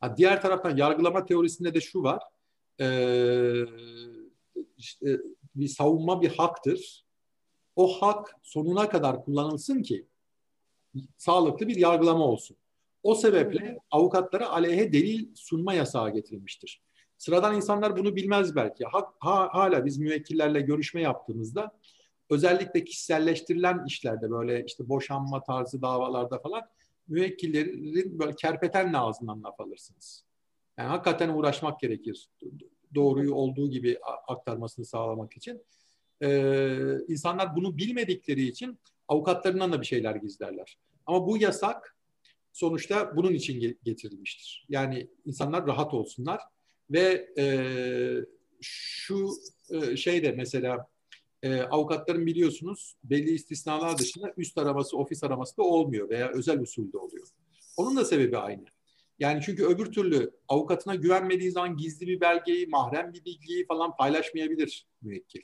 Ha, diğer taraftan yargılama teorisinde de şu var. E, işte, bir savunma bir haktır. O hak sonuna kadar kullanılsın ki sağlıklı bir yargılama olsun. O sebeple avukatlara aleyhe delil sunma yasağı getirilmiştir. Sıradan insanlar bunu bilmez belki. Ha, ha, hala biz müvekkillerle görüşme yaptığımızda özellikle kişiselleştirilen işlerde böyle işte boşanma tarzı davalarda falan müvekkillerin böyle kerpetenle ağzından laf alırsınız. Yani hakikaten uğraşmak gerekir. Doğruyu olduğu gibi aktarmasını sağlamak için. Ee, insanlar bunu bilmedikleri için avukatlarından da bir şeyler gizlerler. Ama bu yasak sonuçta bunun için getirilmiştir. Yani insanlar rahat olsunlar ve e, şu e, şey de mesela e, avukatların biliyorsunuz belli istisnalar dışında üst araması, ofis araması da olmuyor veya özel usulde oluyor. Onun da sebebi aynı. Yani çünkü öbür türlü avukatına güvenmediği zaman gizli bir belgeyi, mahrem bir bilgiyi falan paylaşmayabilir müvekkil.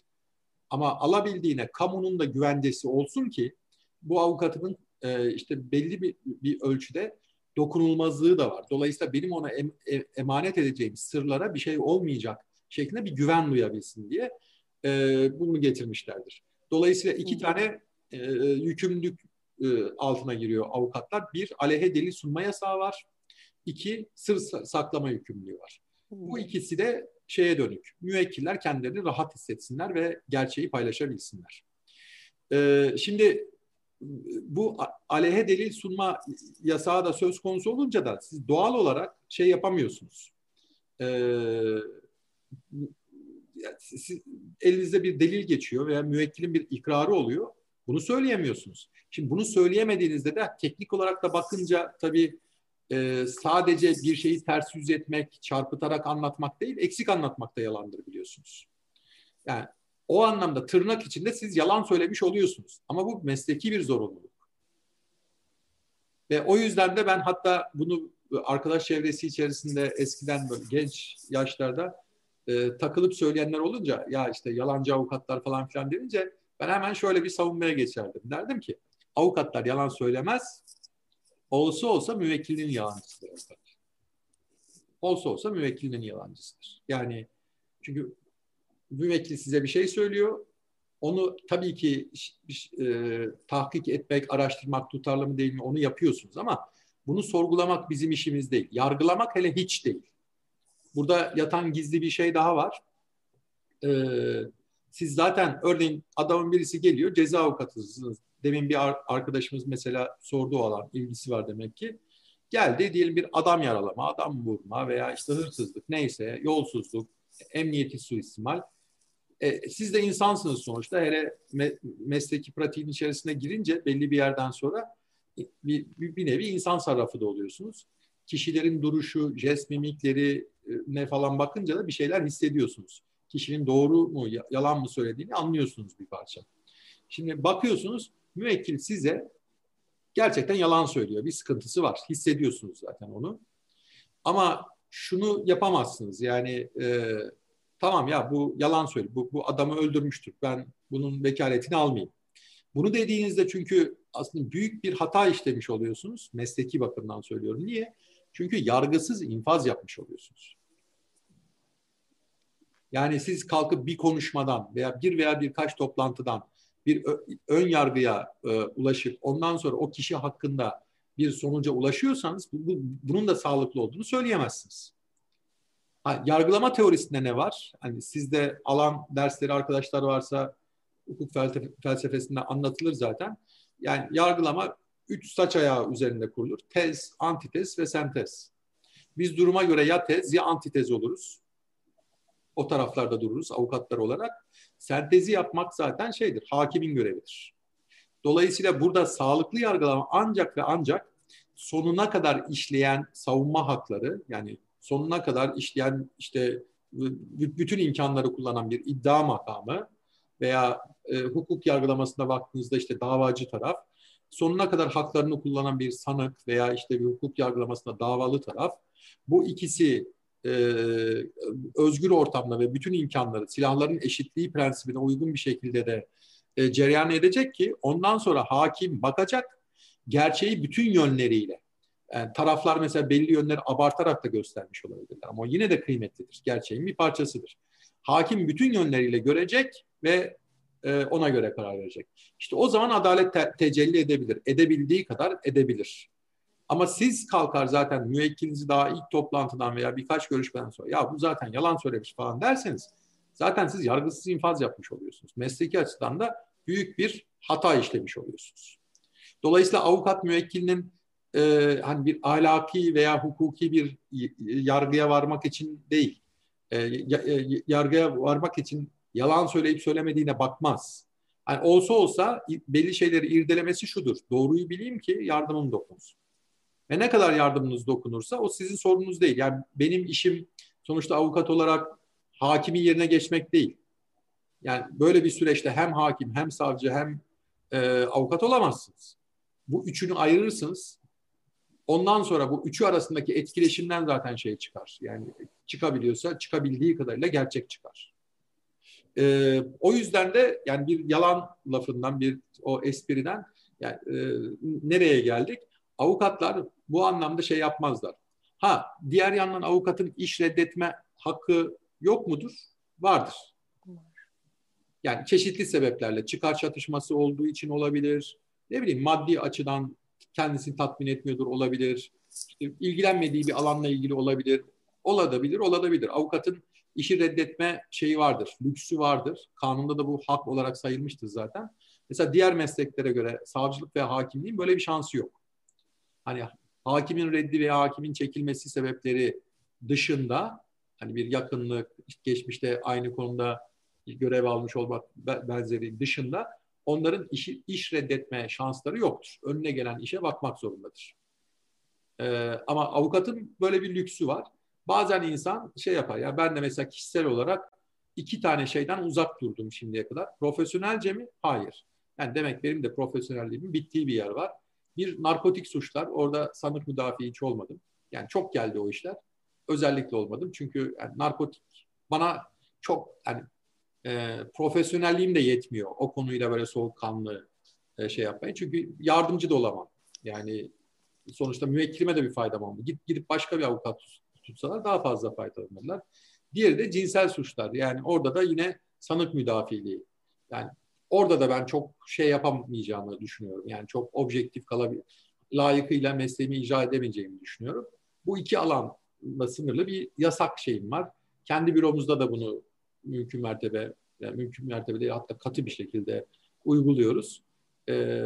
Ama alabildiğine kamunun da güvencesi olsun ki bu avukatının e, işte belli bir, bir ölçüde dokunulmazlığı da var. Dolayısıyla benim ona em, e, emanet edeceğim sırlara bir şey olmayacak şeklinde bir güven duyabilsin diye e, bunu getirmişlerdir. Dolayısıyla iki Hı. tane e, yükümlülük e, altına giriyor avukatlar. Bir, aleyhe delil sunma yasağı var. İki, sır saklama yükümlülüğü var. Hı. Bu ikisi de şeye dönük. Müvekkiller kendilerini rahat hissetsinler ve gerçeği paylaşabilsinler. E, şimdi bu aleyhe delil sunma yasağı da söz konusu olunca da siz doğal olarak şey yapamıyorsunuz. Ee, siz, elinizde bir delil geçiyor veya müvekkilin bir ikrarı oluyor. Bunu söyleyemiyorsunuz. Şimdi bunu söyleyemediğinizde de teknik olarak da bakınca tabii e, sadece bir şeyi ters yüz etmek, çarpıtarak anlatmak değil, eksik anlatmak da yalandır biliyorsunuz. Yani o anlamda tırnak içinde siz yalan söylemiş oluyorsunuz. Ama bu mesleki bir zorunluluk. Ve o yüzden de ben hatta bunu arkadaş çevresi içerisinde eskiden böyle genç yaşlarda e, takılıp söyleyenler olunca ya işte yalancı avukatlar falan filan denince ben hemen şöyle bir savunmaya geçerdim. Derdim ki avukatlar yalan söylemez. Olsa olsa müvekkilinin yalancısıdır. Olsa olsa müvekkilinin yalancısıdır. Yani çünkü müvekkil size bir şey söylüyor. Onu tabii ki e, tahkik etmek, araştırmak tutarlı mı değil mi onu yapıyorsunuz ama bunu sorgulamak bizim işimiz değil. Yargılamak hele hiç değil. Burada yatan gizli bir şey daha var. Ee, siz zaten örneğin adamın birisi geliyor ceza avukatısınız. Demin bir arkadaşımız mesela sordu olan ilgisi var demek ki. Geldi diyelim bir adam yaralama, adam vurma veya işte hırsızlık neyse yolsuzluk, emniyeti suistimal. E, siz de insansınız sonuçta. Hele me, mesleki pratiğin içerisine girince belli bir yerden sonra bir, bir nevi insan sarrafı da oluyorsunuz. Kişilerin duruşu, jest mimikleri e, ne falan bakınca da bir şeyler hissediyorsunuz. Kişinin doğru mu, yalan mı söylediğini anlıyorsunuz bir parça. Şimdi bakıyorsunuz müvekkil size gerçekten yalan söylüyor. Bir sıkıntısı var. Hissediyorsunuz zaten onu. Ama şunu yapamazsınız. Yani e, tamam ya bu yalan söylüyor. Bu, bu adamı öldürmüştür. Ben bunun vekaletini almayayım. Bunu dediğinizde çünkü aslında büyük bir hata işlemiş oluyorsunuz. Mesleki bakımdan söylüyorum. Niye? Çünkü yargısız infaz yapmış oluyorsunuz. Yani siz kalkıp bir konuşmadan veya bir veya birkaç toplantıdan bir ön yargıya e, ulaşıp ondan sonra o kişi hakkında bir sonuca ulaşıyorsanız bu, bu, bunun da sağlıklı olduğunu söyleyemezsiniz. Ha, yargılama teorisinde ne var? Hani sizde alan dersleri arkadaşlar varsa hukuk felsefesinde anlatılır zaten. Yani yargılama üç saç ayağı üzerinde kurulur. Tez, antitez ve sentez. Biz duruma göre ya tez ya antitez oluruz. O taraflarda dururuz avukatlar olarak. Sentezi yapmak zaten şeydir, hakimin görevidir. Dolayısıyla burada sağlıklı yargılama ancak ve ancak sonuna kadar işleyen savunma hakları yani sonuna kadar işleyen işte bütün imkanları kullanan bir iddia makamı veya e, hukuk yargılamasına baktığınızda işte davacı taraf, sonuna kadar haklarını kullanan bir sanık veya işte bir hukuk yargılamasında davalı taraf, bu ikisi e, özgür ortamda ve bütün imkanları silahların eşitliği prensibine uygun bir şekilde de e, cereyan edecek ki ondan sonra hakim bakacak gerçeği bütün yönleriyle. Yani taraflar mesela belli yönleri abartarak da göstermiş olabilirler ama yine de kıymetlidir. Gerçeğin bir parçasıdır. Hakim bütün yönleriyle görecek ve e, ona göre karar verecek. İşte o zaman adalet te- tecelli edebilir. Edebildiği kadar edebilir. Ama siz kalkar zaten müvekkilinizi daha ilk toplantıdan veya birkaç görüşmeden sonra ya bu zaten yalan söylemiş falan derseniz zaten siz yargısız infaz yapmış oluyorsunuz. Mesleki açıdan da büyük bir hata işlemiş oluyorsunuz. Dolayısıyla avukat müvekkilinin e, hani bir ahlaki veya hukuki bir yargıya varmak için değil, e, e, yargıya varmak için yalan söyleyip söylemediğine bakmaz. Yani olsa olsa belli şeyleri irdelemesi şudur. Doğruyu bileyim ki yardımım dokunsun. Ve ne kadar yardımınız dokunursa o sizin sorununuz değil. Yani benim işim sonuçta avukat olarak hakimin yerine geçmek değil. Yani böyle bir süreçte hem hakim hem savcı hem e, avukat olamazsınız. Bu üçünü ayırırsınız. Ondan sonra bu üçü arasındaki etkileşimden zaten şey çıkar. Yani çıkabiliyorsa çıkabildiği kadarıyla gerçek çıkar. Ee, o yüzden de yani bir yalan lafından bir o espriden yani e, nereye geldik? Avukatlar bu anlamda şey yapmazlar. Ha diğer yandan avukatın iş reddetme hakkı yok mudur? Vardır. Yani çeşitli sebeplerle çıkar çatışması olduğu için olabilir. Ne bileyim maddi açıdan kendisini tatmin etmiyordur olabilir. İşte ilgilenmediği bir alanla ilgili olabilir. Olabilir, olabilir. Avukatın işi reddetme şeyi vardır, lüksü vardır. Kanunda da bu hak olarak sayılmıştır zaten. Mesela diğer mesleklere göre savcılık ve hakimliğin böyle bir şansı yok. Hani hakimin reddi veya hakimin çekilmesi sebepleri dışında hani bir yakınlık, geçmişte aynı konuda görev almış olmak benzeri dışında onların işi, iş reddetme şansları yoktur. Önüne gelen işe bakmak zorundadır. Ee, ama avukatın böyle bir lüksü var. Bazen insan şey yapar ya ben de mesela kişisel olarak iki tane şeyden uzak durdum şimdiye kadar. Profesyonelce mi? Hayır. Yani demek benim de profesyonelliğimin bittiği bir yer var. Bir narkotik suçlar. Orada sanık müdafi hiç olmadım. Yani çok geldi o işler. Özellikle olmadım. Çünkü yani narkotik bana çok yani e, profesyonelliğim de yetmiyor. O konuyla böyle soğukkanlı e, şey yapmayı. Çünkü yardımcı da olamam. Yani sonuçta müvekkilime de bir faydam olmadı. Git gidip başka bir avukat tutsalar daha fazla faydalanırlar. Diğeri de cinsel suçlar. Yani orada da yine sanık müdafiliği. Yani orada da ben çok şey yapamayacağımı düşünüyorum. Yani çok objektif kalabilir. Layıkıyla mesleğimi icra edemeyeceğimi düşünüyorum. Bu iki alanla sınırlı bir yasak şeyim var. Kendi büromuzda da bunu mümkün mertebe yani mümkün mertebe değil hatta katı bir şekilde uyguluyoruz. Ee,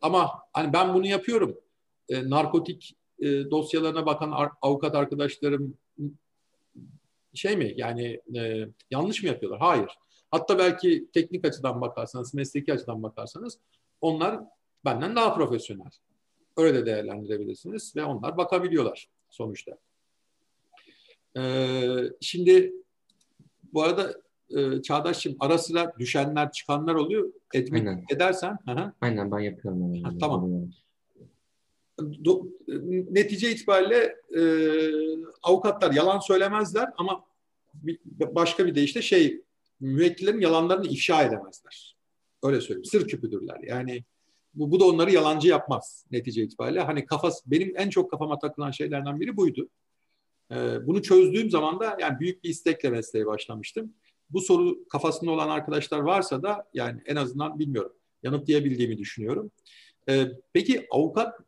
ama hani ben bunu yapıyorum. Ee, narkotik e, dosyalarına bakan ar- avukat arkadaşlarım şey mi yani e, yanlış mı yapıyorlar? Hayır. Hatta belki teknik açıdan bakarsanız, mesleki açıdan bakarsanız onlar benden daha profesyonel. Öyle de değerlendirebilirsiniz ve onlar bakabiliyorlar sonuçta. Ee, şimdi bu arada e, Çağdaş'cığım ara sıra düşenler çıkanlar oluyor. Etmek Aynen. edersen. Hı Aynen ben yapıyorum. Ha, tamam. Do, netice itibariyle e, avukatlar yalan söylemezler ama bir, başka bir deyişle şey müvekkillerin yalanlarını ifşa edemezler. Öyle söyleyeyim. Sır küpüdürler. Yani bu, bu da onları yalancı yapmaz netice itibariyle. Hani kafası benim en çok kafama takılan şeylerden biri buydu. Ee, bunu çözdüğüm zaman da yani büyük bir istekle mesleğe başlamıştım. Bu soru kafasında olan arkadaşlar varsa da yani en azından bilmiyorum. Yanıtlayabildiğimi düşünüyorum. Ee, peki avukat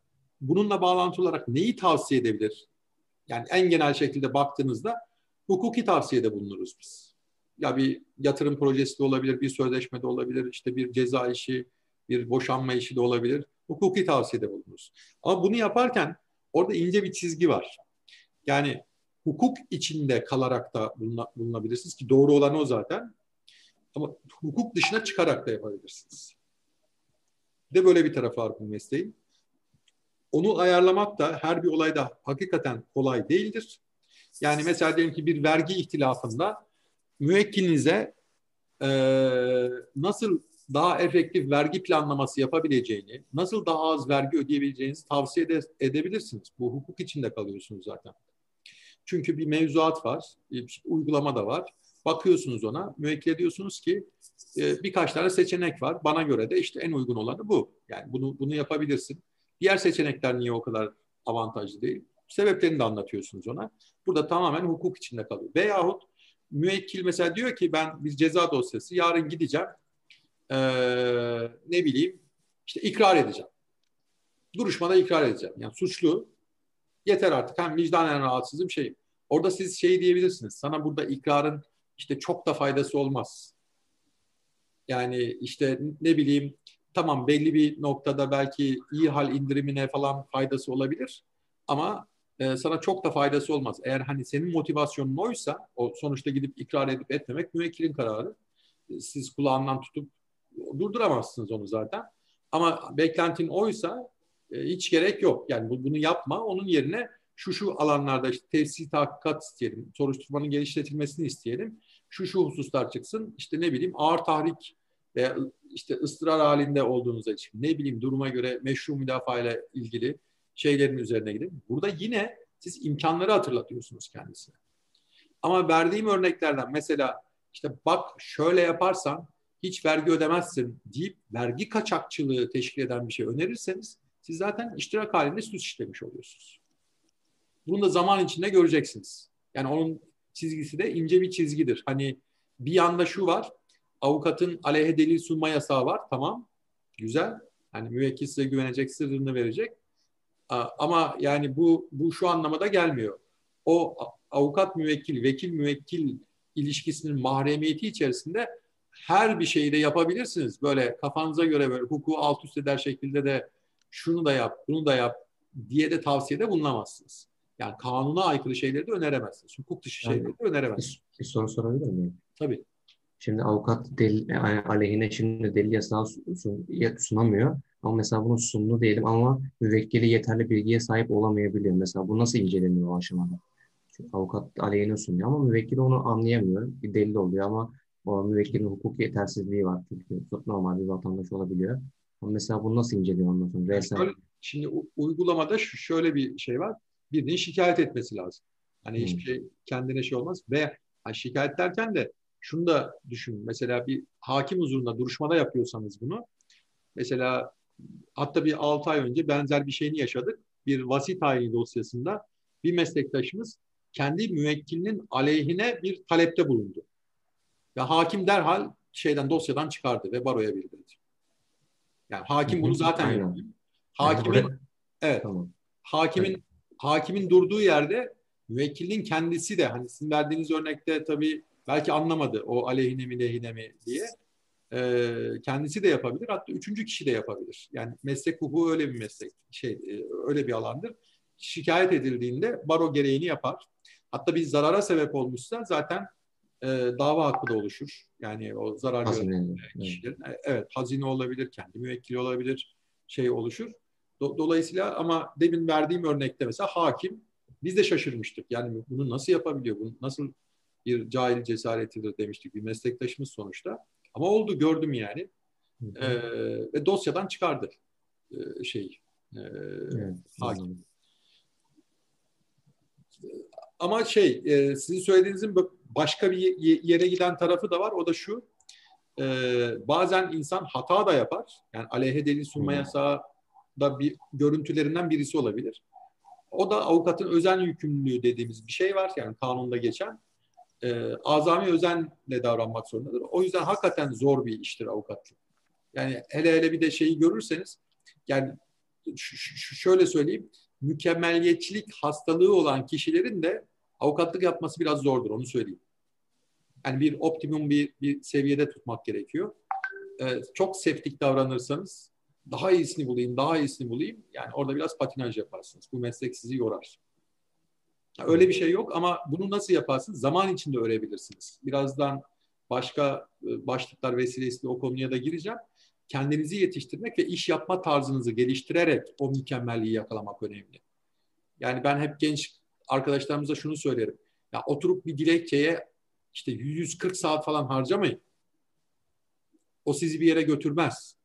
bununla bağlantılı olarak neyi tavsiye edebilir? Yani en genel şekilde baktığınızda hukuki tavsiyede bulunuruz biz. Ya bir yatırım projesi de olabilir, bir sözleşme de olabilir, işte bir ceza işi, bir boşanma işi de olabilir. Hukuki tavsiyede bulunuruz. Ama bunu yaparken orada ince bir çizgi var. Yani hukuk içinde kalarak da bulunabilirsiniz ki doğru olan o zaten. Ama hukuk dışına çıkarak da yapabilirsiniz. de böyle bir tarafı var bu mesleğin. Onu ayarlamak da her bir olayda hakikaten kolay değildir. Yani mesela diyelim ki bir vergi ihtilafında müvekkilinize e, nasıl daha efektif vergi planlaması yapabileceğini, nasıl daha az vergi ödeyebileceğinizi tavsiye ede, edebilirsiniz. Bu hukuk içinde kalıyorsunuz zaten. Çünkü bir mevzuat var, bir uygulama da var. Bakıyorsunuz ona, müvekkil diyorsunuz ki e, birkaç tane seçenek var. Bana göre de işte en uygun olanı bu. Yani bunu bunu yapabilirsin. Diğer seçenekler niye o kadar avantajlı değil? Sebeplerini de anlatıyorsunuz ona. Burada tamamen hukuk içinde kalıyor. Veyahut müvekkil mesela diyor ki ben bir ceza dosyası yarın gideceğim ee, ne bileyim işte ikrar edeceğim. Duruşmada ikrar edeceğim. Yani suçlu yeter artık hem vicdanen rahatsızım şey. Orada siz şey diyebilirsiniz. Sana burada ikrarın işte çok da faydası olmaz. Yani işte ne bileyim tamam belli bir noktada belki iyi hal indirimine falan faydası olabilir. Ama e, sana çok da faydası olmaz. Eğer hani senin motivasyonun oysa o sonuçta gidip ikrar edip etmemek müvekkilin kararı. Siz kulağından tutup durduramazsınız onu zaten. Ama beklentin oysa e, hiç gerek yok. Yani bunu yapma. Onun yerine şu şu alanlarda işte tefsir tahkikat isteyelim. Soruşturmanın geliştirilmesini isteyelim. Şu şu hususlar çıksın. İşte ne bileyim ağır tahrik veya işte ıstırar halinde olduğunuz için ne bileyim duruma göre meşru müdafaa ile ilgili şeylerin üzerine gidin. Burada yine siz imkanları hatırlatıyorsunuz kendisine. Ama verdiğim örneklerden mesela işte bak şöyle yaparsan hiç vergi ödemezsin deyip vergi kaçakçılığı teşkil eden bir şey önerirseniz siz zaten iştirak halinde suç işlemiş oluyorsunuz. Bunu da zaman içinde göreceksiniz. Yani onun çizgisi de ince bir çizgidir. Hani bir yanda şu var, avukatın aleyhe delil sunma yasağı var, tamam, güzel. Hani müvekkil size güvenecek, sırrını verecek. Ama yani bu bu şu anlamada gelmiyor. O avukat müvekkil, vekil müvekkil ilişkisinin mahremiyeti içerisinde her bir şeyi de yapabilirsiniz. Böyle kafanıza göre böyle hukuku alt üst eder şekilde de şunu da yap, bunu da yap diye de tavsiyede bulunamazsınız. Yani kanuna aykırı şeyleri de öneremezsiniz. Hukuk dışı yani, şeyleri de öneremezsiniz. Bir, bir soru sorabilir miyim? Tabii. Şimdi avukat delil, aleyhine şimdi delil yasağı sunamıyor. Ama mesela bunu sundu diyelim ama müvekkili yeterli bilgiye sahip olamayabiliyor. Mesela bu nasıl inceleniyor o aşamada? Çünkü avukat aleyhine sunuyor ama müvekkil onu anlayamıyor. Bir delil oluyor ama o müvekkilin hukuk yetersizliği var çünkü normal bir vatandaş olabiliyor. Ama mesela bunu nasıl inceliyor ondan sonra? Şöyle, şimdi uygulamada şöyle bir şey var. Birinin şikayet etmesi lazım. Hani hmm. hiçbir şey kendine şey olmaz. Ve hani şikayet derken de şunu da düşün. Mesela bir hakim huzurunda duruşmada yapıyorsanız bunu. Mesela hatta bir 6 ay önce benzer bir şeyini yaşadık. Bir vasi tayini dosyasında bir meslektaşımız kendi müvekkilinin aleyhine bir talepte bulundu. Ve hakim derhal şeyden dosyadan çıkardı ve baroya bildirdi. Yani hakim bunu zaten yapıyor. Hakimin evet. Tamam. Hakimin. Hakimin durduğu yerde müvekkilin kendisi de hani sizin verdiğiniz örnekte tabii belki anlamadı o aleyhine mi lehine mi diye. Ee, kendisi de yapabilir. Hatta üçüncü kişi de yapabilir. Yani meslek hukuku öyle bir meslek, şey e, öyle bir alandır. Şikayet edildiğinde baro gereğini yapar. Hatta bir zarara sebep olmuşsa zaten e, dava hakkı da oluşur. Yani o zarar gören kişilerin. Evet. evet, hazine olabilir, kendi müvekkili olabilir, şey oluşur. Do, dolayısıyla ama demin verdiğim örnekte mesela hakim biz de şaşırmıştık. Yani bunu nasıl yapabiliyor? Bunu nasıl bir cahil cesaretidir demiştik bir meslektaşımız sonuçta. Ama oldu gördüm yani. Hı hı. Ee, ve dosyadan çıkardı ee, şey e, evet, hakim. Ama şey e, sizin söylediğinizin başka bir yere giden tarafı da var. O da şu. E, bazen insan hata da yapar. Yani aleyhe delil sunma yasağı da bir görüntülerinden birisi olabilir. O da avukatın özen yükümlülüğü dediğimiz bir şey var. Yani kanunda geçen. E, azami özenle davranmak zorundadır. O yüzden hakikaten zor bir iştir avukatlık. Yani hele hele bir de şeyi görürseniz yani şöyle söyleyeyim mükemmeliyetçilik hastalığı olan kişilerin de avukatlık yapması biraz zordur onu söyleyeyim. Yani bir optimum bir, bir seviyede tutmak gerekiyor. Ee, çok seftik davranırsanız daha iyisini bulayım, daha iyisini bulayım. Yani orada biraz patinaj yaparsınız. Bu meslek sizi yorar. öyle bir şey yok ama bunu nasıl yaparsınız? Zaman içinde öğrenebilirsiniz. Birazdan başka e, başlıklar vesilesiyle o konuya da gireceğim. Kendinizi yetiştirmek ve iş yapma tarzınızı geliştirerek o mükemmelliği yakalamak önemli. Yani ben hep genç arkadaşlarımıza şunu söylerim. Ya oturup bir dilekçeye işte 140 saat falan harcamayın. O sizi bir yere götürmez.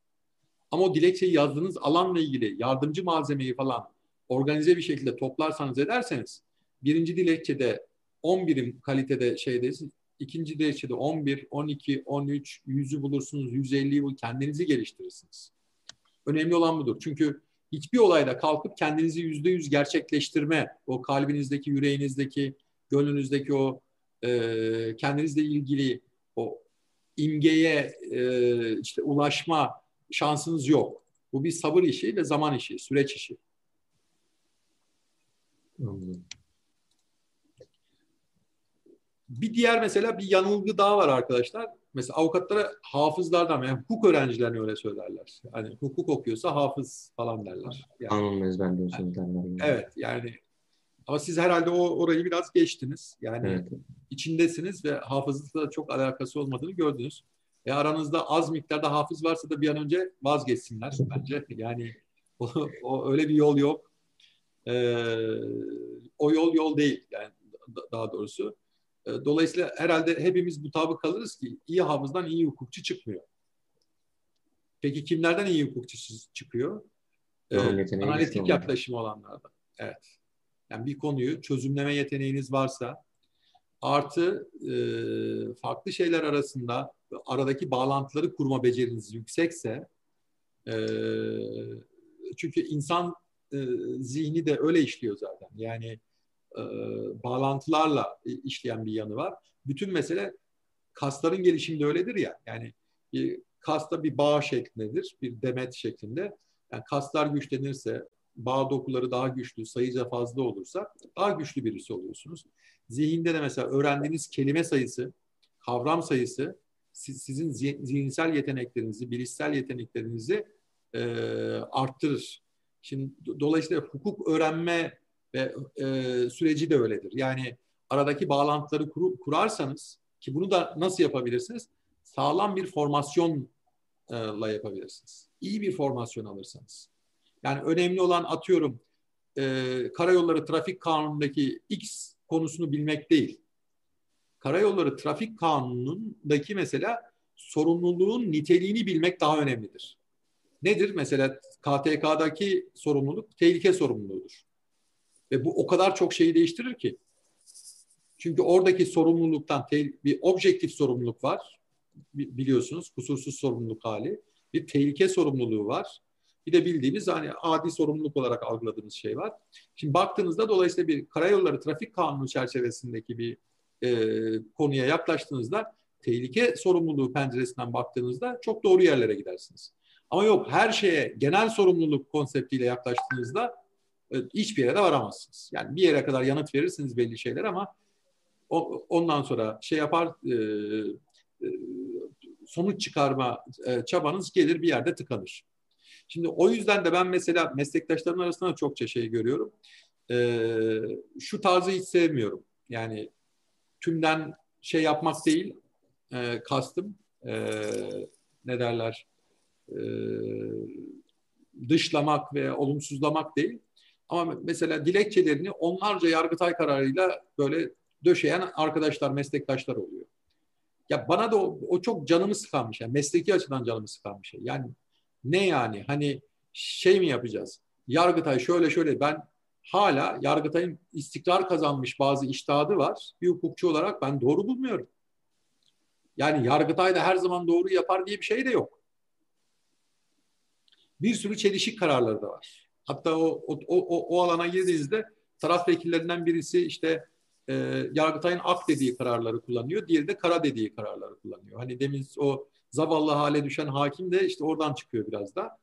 Ama o dilekçeyi yazdığınız alanla ilgili yardımcı malzemeyi falan organize bir şekilde toplarsanız ederseniz birinci dilekçede 10 birim kalitede şeydesin. ikinci dilekçede 11, 12, 13, 100'ü bulursunuz, 150'yi bul, kendinizi geliştirirsiniz. Önemli olan budur. Çünkü hiçbir olayda kalkıp kendinizi yüzde yüz gerçekleştirme, o kalbinizdeki, yüreğinizdeki, gönlünüzdeki o e, kendinizle ilgili o imgeye e, işte ulaşma şansınız yok. Bu bir sabır işi ve zaman işi, süreç işi. Bir diğer mesela bir yanılgı daha var arkadaşlar. Mesela avukatlara hafızlardan yani hukuk öğrencilerine öyle söylerler. Hani hukuk okuyorsa hafız falan derler. Yani, Kanun ezberliyorsun derler. Yani. Evet yani ama siz herhalde o orayı biraz geçtiniz. Yani Evet. içindesiniz ve hafızlıkla çok alakası olmadığını gördünüz. E aranızda az miktarda hafız varsa da bir an önce vazgeçsinler bence. Yani o, o öyle bir yol yok. Ee, o yol yol değil yani da- daha doğrusu. Ee, Dolayısıyla herhalde hepimiz mutabık kalırız ki iyi hafızdan iyi hukukçu çıkmıyor. Peki kimlerden iyi hukukçu çıkıyor? Güçlü analitik olan. yaklaşımı olanlardan. Evet. Yani bir konuyu çözümleme yeteneğiniz varsa artı e, farklı şeyler arasında aradaki bağlantıları kurma beceriniz yüksekse e, çünkü insan e, zihni de öyle işliyor zaten. Yani e, bağlantılarla işleyen bir yanı var. Bütün mesele kasların gelişiminde öyledir ya. Yani bir kasta bir bağ şeklindedir, bir demet şeklinde. Yani kaslar güçlenirse, bağ dokuları daha güçlü, sayıca fazla olursa daha güçlü birisi oluyorsunuz. Zihinde de mesela öğrendiğiniz kelime sayısı, kavram sayısı siz, sizin zi- zihinsel yeteneklerinizi, bilişsel yeteneklerinizi e, arttırır. Şimdi do- dolayısıyla hukuk öğrenme ve e, süreci de öyledir. Yani aradaki bağlantıları kuru, kurarsanız ki bunu da nasıl yapabilirsiniz? Sağlam bir formasyonla yapabilirsiniz. İyi bir formasyon alırsanız. Yani önemli olan atıyorum e, karayolları trafik kanunundaki X konusunu bilmek değil. Karayolları trafik kanunundaki mesela sorumluluğun niteliğini bilmek daha önemlidir. Nedir? Mesela KTK'daki sorumluluk tehlike sorumluluğudur. Ve bu o kadar çok şeyi değiştirir ki. Çünkü oradaki sorumluluktan bir objektif sorumluluk var. Biliyorsunuz kusursuz sorumluluk hali. Bir tehlike sorumluluğu var. Bir de bildiğimiz hani adi sorumluluk olarak algıladığımız şey var. Şimdi baktığınızda dolayısıyla bir karayolları trafik kanunu çerçevesindeki bir e, konuya yaklaştığınızda tehlike sorumluluğu penceresinden baktığınızda çok doğru yerlere gidersiniz. Ama yok her şeye genel sorumluluk konseptiyle yaklaştığınızda e, hiçbir yere de varamazsınız. Yani bir yere kadar yanıt verirsiniz belli şeyler ama o, ondan sonra şey yapar e, e, sonuç çıkarma e, çabanız gelir bir yerde tıkanır. Şimdi o yüzden de ben mesela meslektaşlarım arasında da çokça şey görüyorum. Ee, şu tarzı hiç sevmiyorum. Yani tümden şey yapmak değil, e, kastım e, ne derler e, dışlamak ve olumsuzlamak değil. Ama mesela dilekçelerini onlarca yargıtay kararıyla böyle döşeyen arkadaşlar, meslektaşlar oluyor. Ya bana da o, o çok canımı sıkan bir şey. Mesleki açıdan canımı sıkan bir şey. Yani ne yani? Hani şey mi yapacağız? Yargıtay şöyle şöyle ben hala Yargıtay'ın istikrar kazanmış bazı iştahadı var. Bir hukukçu olarak ben doğru bulmuyorum. Yani Yargıtay da her zaman doğru yapar diye bir şey de yok. Bir sürü çelişik kararları da var. Hatta o, o, o, o alana girdiğinizde taraf vekillerinden birisi işte e, Yargıtay'ın ak dediği kararları kullanıyor. Diğeri de kara dediği kararları kullanıyor. Hani demin o zavallı hale düşen hakim de işte oradan çıkıyor biraz da.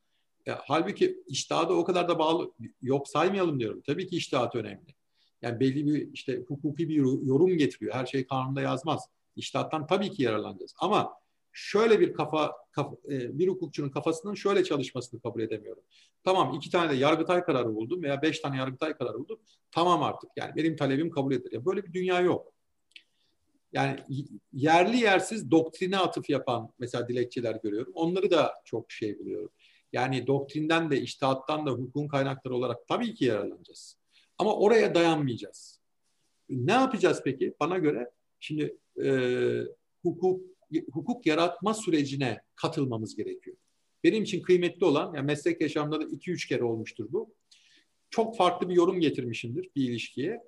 Ya, halbuki iştahı o kadar da bağlı yok saymayalım diyorum. Tabii ki iştahat önemli. Yani belli bir işte hukuki bir yorum getiriyor. Her şey kanunda yazmaz. İştahattan tabii ki yararlanacağız. Ama şöyle bir kafa, kafa bir hukukçunun kafasının şöyle çalışmasını kabul edemiyorum. Tamam iki tane de yargıtay kararı buldum veya beş tane yargıtay kararı buldum. Tamam artık yani benim talebim kabul edilir. Böyle bir dünya yok. Yani yerli yersiz doktrine atıf yapan mesela dilekçeler görüyorum. Onları da çok şey buluyorum. Yani doktrinden de, iştihattan da, hukukun kaynakları olarak tabii ki yararlanacağız. Ama oraya dayanmayacağız. Ne yapacağız peki? Bana göre şimdi e, hukuk hukuk yaratma sürecine katılmamız gerekiyor. Benim için kıymetli olan, yani meslek yaşamında da iki üç kere olmuştur bu. Çok farklı bir yorum getirmişimdir bir ilişkiye.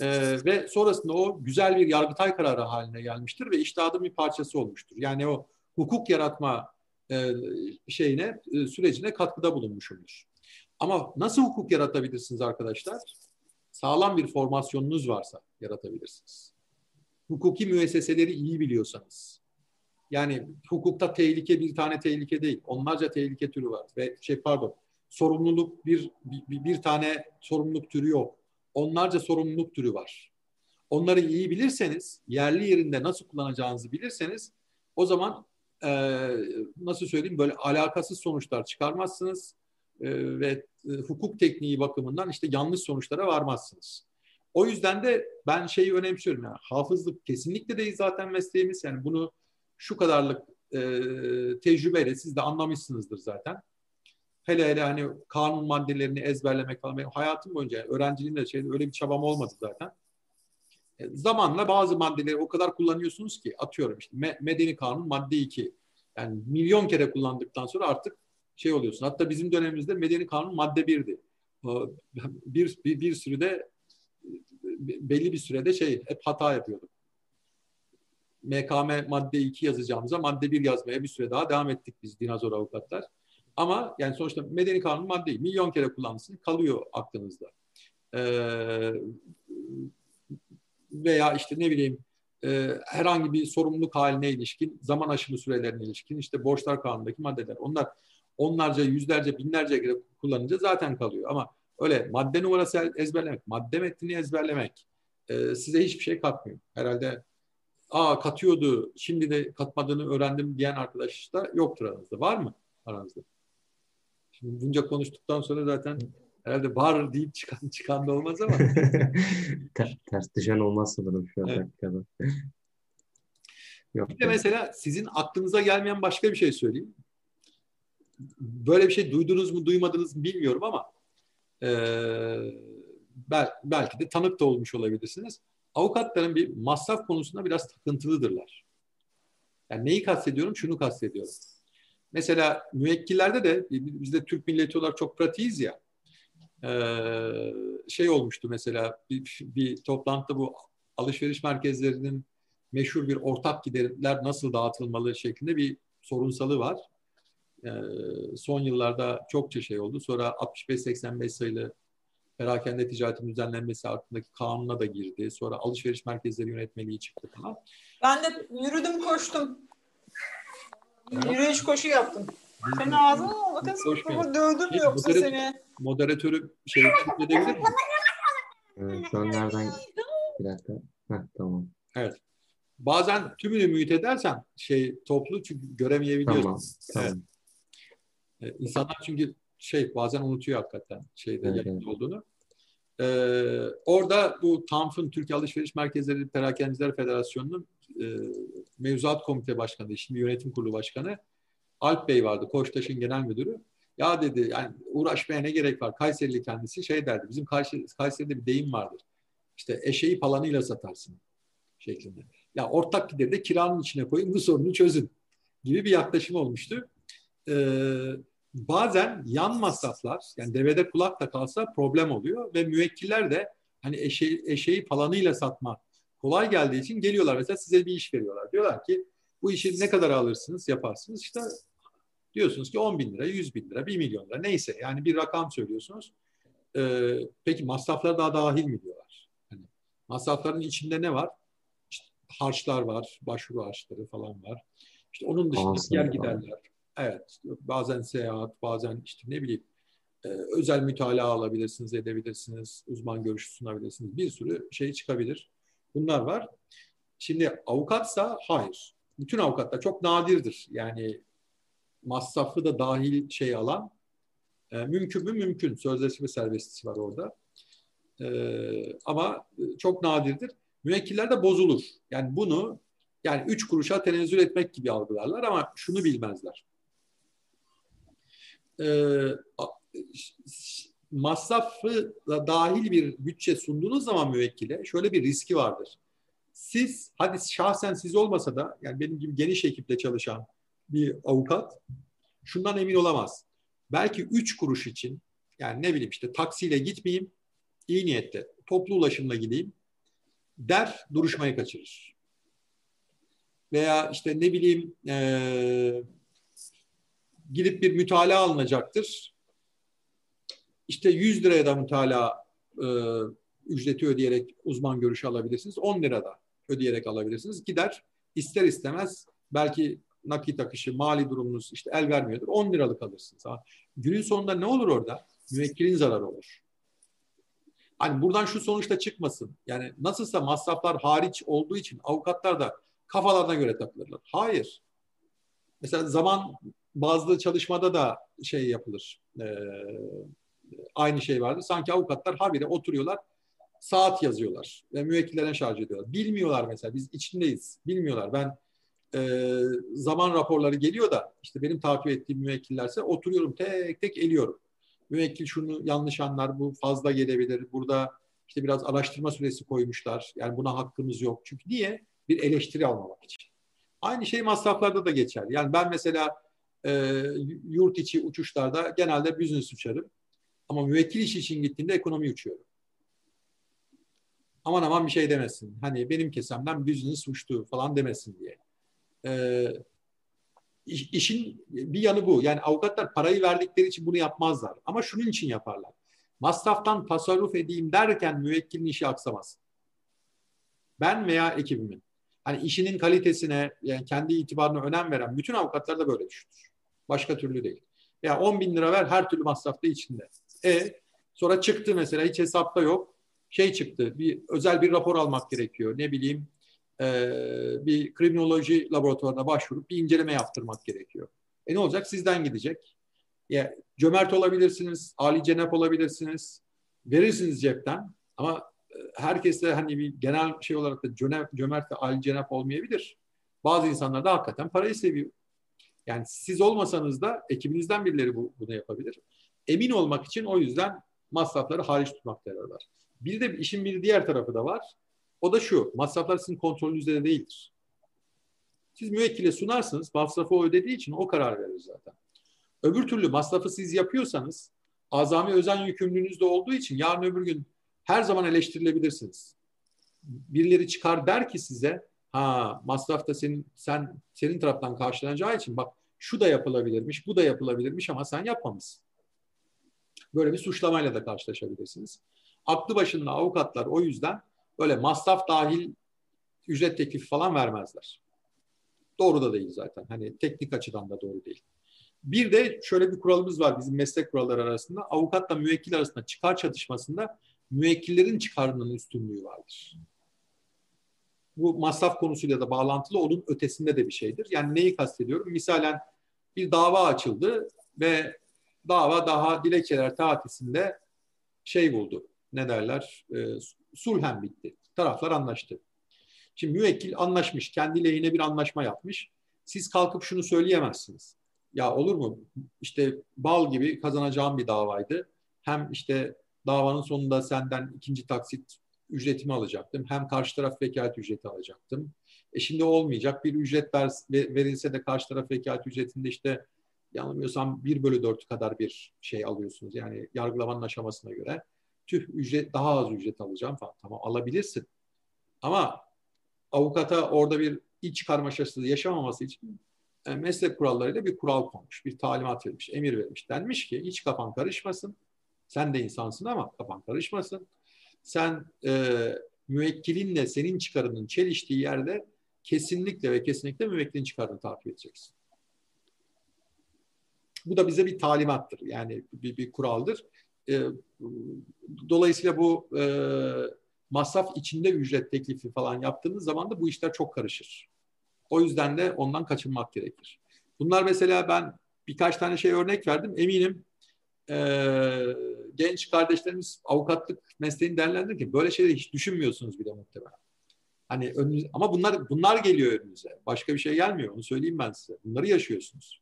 Ee, ve sonrasında o güzel bir yargıtay kararı haline gelmiştir ve iştihadın bir parçası olmuştur. Yani o hukuk yaratma e, şeyine, e, sürecine katkıda bulunmuşumdur. Ama nasıl hukuk yaratabilirsiniz arkadaşlar? Sağlam bir formasyonunuz varsa yaratabilirsiniz. Hukuki müesseseleri iyi biliyorsanız. Yani hukukta tehlike bir tane tehlike değil. Onlarca tehlike türü var. Ve şey pardon, sorumluluk bir, bir, bir tane sorumluluk türü yok. Onlarca sorumluluk türü var. Onları iyi bilirseniz, yerli yerinde nasıl kullanacağınızı bilirseniz o zaman e, nasıl söyleyeyim böyle alakasız sonuçlar çıkarmazsınız e, ve e, hukuk tekniği bakımından işte yanlış sonuçlara varmazsınız. O yüzden de ben şeyi önemsiyorum. Yani hafızlık kesinlikle değil zaten mesleğimiz. Yani bunu şu kadarlık e, tecrübeyle siz de anlamışsınızdır zaten. Hele hele hani kanun maddelerini ezberlemek falan. Benim hayatım boyunca öğrenciliğimde şey, öyle bir çabam olmadı zaten. E, zamanla bazı maddeleri o kadar kullanıyorsunuz ki atıyorum işte medeni kanun madde 2. Yani milyon kere kullandıktan sonra artık şey oluyorsun. Hatta bizim dönemimizde medeni kanun madde 1'di. Bir, bir, bir sürede belli bir sürede şey hep hata yapıyorduk. MKM madde 2 yazacağımıza madde 1 yazmaya bir süre daha devam ettik biz dinozor avukatlar. Ama yani sonuçta medeni kanun maddeyi milyon kere kullanmışsın kalıyor aklınızda. Ee, veya işte ne bileyim e, herhangi bir sorumluluk haline ilişkin, zaman aşımı sürelerine ilişkin işte borçlar kanunundaki maddeler. Onlar onlarca, yüzlerce, binlerce kere kullanınca zaten kalıyor. Ama öyle madde numarası ezberlemek, madde metnini ezberlemek e, size hiçbir şey katmıyor. Herhalde aa katıyordu, şimdi de katmadığını öğrendim diyen arkadaş da yoktur aranızda. Var mı aranızda? Şimdi bunca konuştuktan sonra zaten herhalde var deyip çıkan çıkan da olmaz ama. ters düşen olmaz sanırım şu an evet. Yok. Bir de mesela sizin aklınıza gelmeyen başka bir şey söyleyeyim. Böyle bir şey duydunuz mu duymadınız mı bilmiyorum ama e, bel, belki de tanık da olmuş olabilirsiniz. Avukatların bir masraf konusunda biraz takıntılıdırlar. Yani neyi kastediyorum? Şunu kastediyorum. Mesela müvekkillerde de biz de Türk milleti olarak çok pratiğiz ya. Ee, şey olmuştu mesela bir, bir toplantıda bu alışveriş merkezlerinin meşhur bir ortak giderler nasıl dağıtılmalı şeklinde bir sorunsalı var. Ee, son yıllarda çokça şey oldu. Sonra 65-85 sayılı perakende ticaretin düzenlenmesi hakkındaki kanuna da girdi. Sonra alışveriş merkezleri yönetmeliği çıktı falan. Ben de yürüdüm koştum. Yürüyüş koşu yaptım. Sen ağzına bakın ama dövdüm şey, yoksa moderat, seni. Moderatörü şey edebilir mi? Evet, şu an nereden? Bir dakika. Heh, tamam. Evet. Bazen tümünü mühit edersen şey toplu çünkü göremeyebiliyorsun. Tamam. tamam. Evet. Ee, insanlar çünkü şey bazen unutuyor hakikaten şeyde evet, evet. olduğunu. Ee, orada bu TANF'ın Türkiye Alışveriş Merkezleri Perakendiciler Federasyonu'nun e, mevzuat komite başkanı, şimdi yönetim kurulu başkanı Alp Bey vardı, Koçtaş'ın genel müdürü. Ya dedi yani uğraşmaya ne gerek var? Kayserili kendisi şey derdi. Bizim Kayseri, Kayseri'de bir deyim vardır. İşte eşeği palanıyla satarsın şeklinde. Ya ortak gideri de kiranın içine koyun bu sorunu çözün gibi bir yaklaşım olmuştu. Ee, bazen yan masraflar yani devede kulak da kalsa problem oluyor ve müvekkiller de hani eşeği, eşeği palanıyla satma kolay geldiği için geliyorlar. Mesela size bir iş veriyorlar. Diyorlar ki bu işi ne kadar alırsınız yaparsınız. İşte diyorsunuz ki 10 bin lira, 100 bin lira, 1 milyon lira neyse yani bir rakam söylüyorsunuz. Ee, peki masraflar daha dahil mi diyorlar? Hani masrafların içinde ne var? İşte harçlar var, başvuru harçları falan var. İşte onun dışında diğer giderler. Evet, bazen seyahat, bazen işte ne bileyim e, özel mütalaa alabilirsiniz, edebilirsiniz, uzman görüşü sunabilirsiniz. Bir sürü şey çıkabilir. Bunlar var. Şimdi avukatsa hayır. Bütün avukatlar çok nadirdir. Yani masrafı da dahil şey alan e, mümkün mü mümkün. Sözleşme serbestisi var orada. E, ama çok nadirdir. Müvekkiller de bozulur. Yani bunu yani üç kuruşa tenezzül etmek gibi algılarlar ama şunu bilmezler. E, masrafı da dahil bir bütçe sunduğunuz zaman müvekkile şöyle bir riski vardır. siz hadi şahsen siz olmasa da yani benim gibi geniş ekiple çalışan bir avukat şundan emin olamaz. Belki üç kuruş için yani ne bileyim işte taksiyle gitmeyeyim, iyi niyetle toplu ulaşımla gideyim der duruşmayı kaçırır. Veya işte ne bileyim e, gidip bir mütalaa alınacaktır. İşte 100 liraya da mütalaa e, ücreti ödeyerek uzman görüşü alabilirsiniz. 10 lirada ödeyerek alabilirsiniz. Gider ister istemez belki nakit akışı, mali durumunuz işte el vermiyordur. 10 liralık alırsınız. Ha. Günün sonunda ne olur orada? Müvekkilin zararı olur. Hani buradan şu sonuçta çıkmasın. Yani nasılsa masraflar hariç olduğu için avukatlar da kafalarına göre takılırlar. Hayır. Mesela zaman bazı çalışmada da şey yapılır. E, aynı şey vardır. Sanki avukatlar habire oturuyorlar saat yazıyorlar ve müvekkillerine şarj ediyorlar. Bilmiyorlar mesela biz içindeyiz. Bilmiyorlar. Ben e, zaman raporları geliyor da işte benim takip ettiğim müvekkillerse oturuyorum tek tek eliyorum. Müvekkil şunu yanlış anlar, bu fazla gelebilir. Burada işte biraz araştırma süresi koymuşlar. Yani buna hakkımız yok. Çünkü niye? Bir eleştiri almamak için. Aynı şey masraflarda da geçer. Yani ben mesela e, yurt içi uçuşlarda genelde business uçarım. Ama müvekkil işi için gittiğimde ekonomi uçuyorum aman aman bir şey demesin. Hani benim kesemden business uçtu falan demesin diye. Ee, işin bir yanı bu. Yani avukatlar parayı verdikleri için bunu yapmazlar. Ama şunun için yaparlar. Masraftan tasarruf edeyim derken müvekkilin işi aksamaz. Ben veya ekibimin. Hani işinin kalitesine, yani kendi itibarına önem veren bütün avukatlar da böyle düşünür. Başka türlü değil. Ya 10 bin lira ver her türlü masrafta içinde. E sonra çıktı mesela hiç hesapta yok şey çıktı. Bir özel bir rapor almak gerekiyor. Ne bileyim e, bir kriminoloji laboratuvarına başvurup bir inceleme yaptırmak gerekiyor. E ne olacak? Sizden gidecek. Ya, cömert olabilirsiniz, Ali cenap olabilirsiniz. Verirsiniz cepten ama e, herkes de hani bir genel şey olarak da cömert, cömert ve Ali cenap olmayabilir. Bazı insanlar da hakikaten parayı seviyor. Yani siz olmasanız da ekibinizden birileri bu, bunu yapabilir. Emin olmak için o yüzden masrafları hariç tutmakta yarar var. Bir de işin bir diğer tarafı da var. O da şu, masraflar sizin kontrolünüzde de değildir. Siz müvekkile sunarsınız, masrafı o ödediği için o karar verir zaten. Öbür türlü masrafı siz yapıyorsanız, azami özen yükümlülüğünüz de olduğu için yarın öbür gün her zaman eleştirilebilirsiniz. Birileri çıkar der ki size, ha masraf da senin, sen, senin taraftan karşılanacağı için bak şu da yapılabilirmiş, bu da yapılabilirmiş ama sen yapmamışsın. Böyle bir suçlamayla da karşılaşabilirsiniz. Aklı başında avukatlar o yüzden böyle masraf dahil ücret teklifi falan vermezler. Doğru da değil zaten. Hani teknik açıdan da doğru değil. Bir de şöyle bir kuralımız var bizim meslek kuralları arasında. Avukatla müvekkil arasında çıkar çatışmasında müvekkillerin çıkarının üstünlüğü vardır. Bu masraf konusuyla da bağlantılı onun ötesinde de bir şeydir. Yani neyi kastediyorum? Misalen bir dava açıldı ve dava daha dilekçeler tatisinde şey buldu ne derler e, sulhen bitti. Taraflar anlaştı. Şimdi müvekkil anlaşmış, kendi lehine bir anlaşma yapmış. Siz kalkıp şunu söyleyemezsiniz. Ya olur mu? İşte bal gibi kazanacağım bir davaydı. Hem işte davanın sonunda senden ikinci taksit ücretimi alacaktım. Hem karşı taraf vekalet ücreti alacaktım. E şimdi olmayacak. Bir ücret ver, verilse de karşı taraf vekalet ücretinde işte yanılmıyorsam 1 bölü 4 kadar bir şey alıyorsunuz. Yani yargılamanın aşamasına göre tüh ücret daha az ücret alacağım falan. Tamam alabilirsin. Ama avukata orada bir iç karmaşası yaşamaması için e, meslek kurallarıyla bir kural konmuş, bir talimat verilmiş, emir verilmiş. Denmiş ki hiç kafan karışmasın. Sen de insansın ama kafan karışmasın. Sen e, müvekkilinle senin çıkarının çeliştiği yerde kesinlikle ve kesinlikle müvekkilin çıkarını takip edeceksin. Bu da bize bir talimattır. Yani bir, bir kuraldır. E, dolayısıyla bu e, masraf içinde ücret teklifi falan yaptığınız zaman da bu işler çok karışır. O yüzden de ondan kaçınmak gerekir. Bunlar mesela ben birkaç tane şey örnek verdim. Eminim e, genç kardeşlerimiz avukatlık mesleğini değerlendirirken böyle şeyleri hiç düşünmüyorsunuz bile muhtemelen. Hani önünüz, ama bunlar bunlar geliyor önünüze. Başka bir şey gelmiyor. Onu söyleyeyim ben size. Bunları yaşıyorsunuz.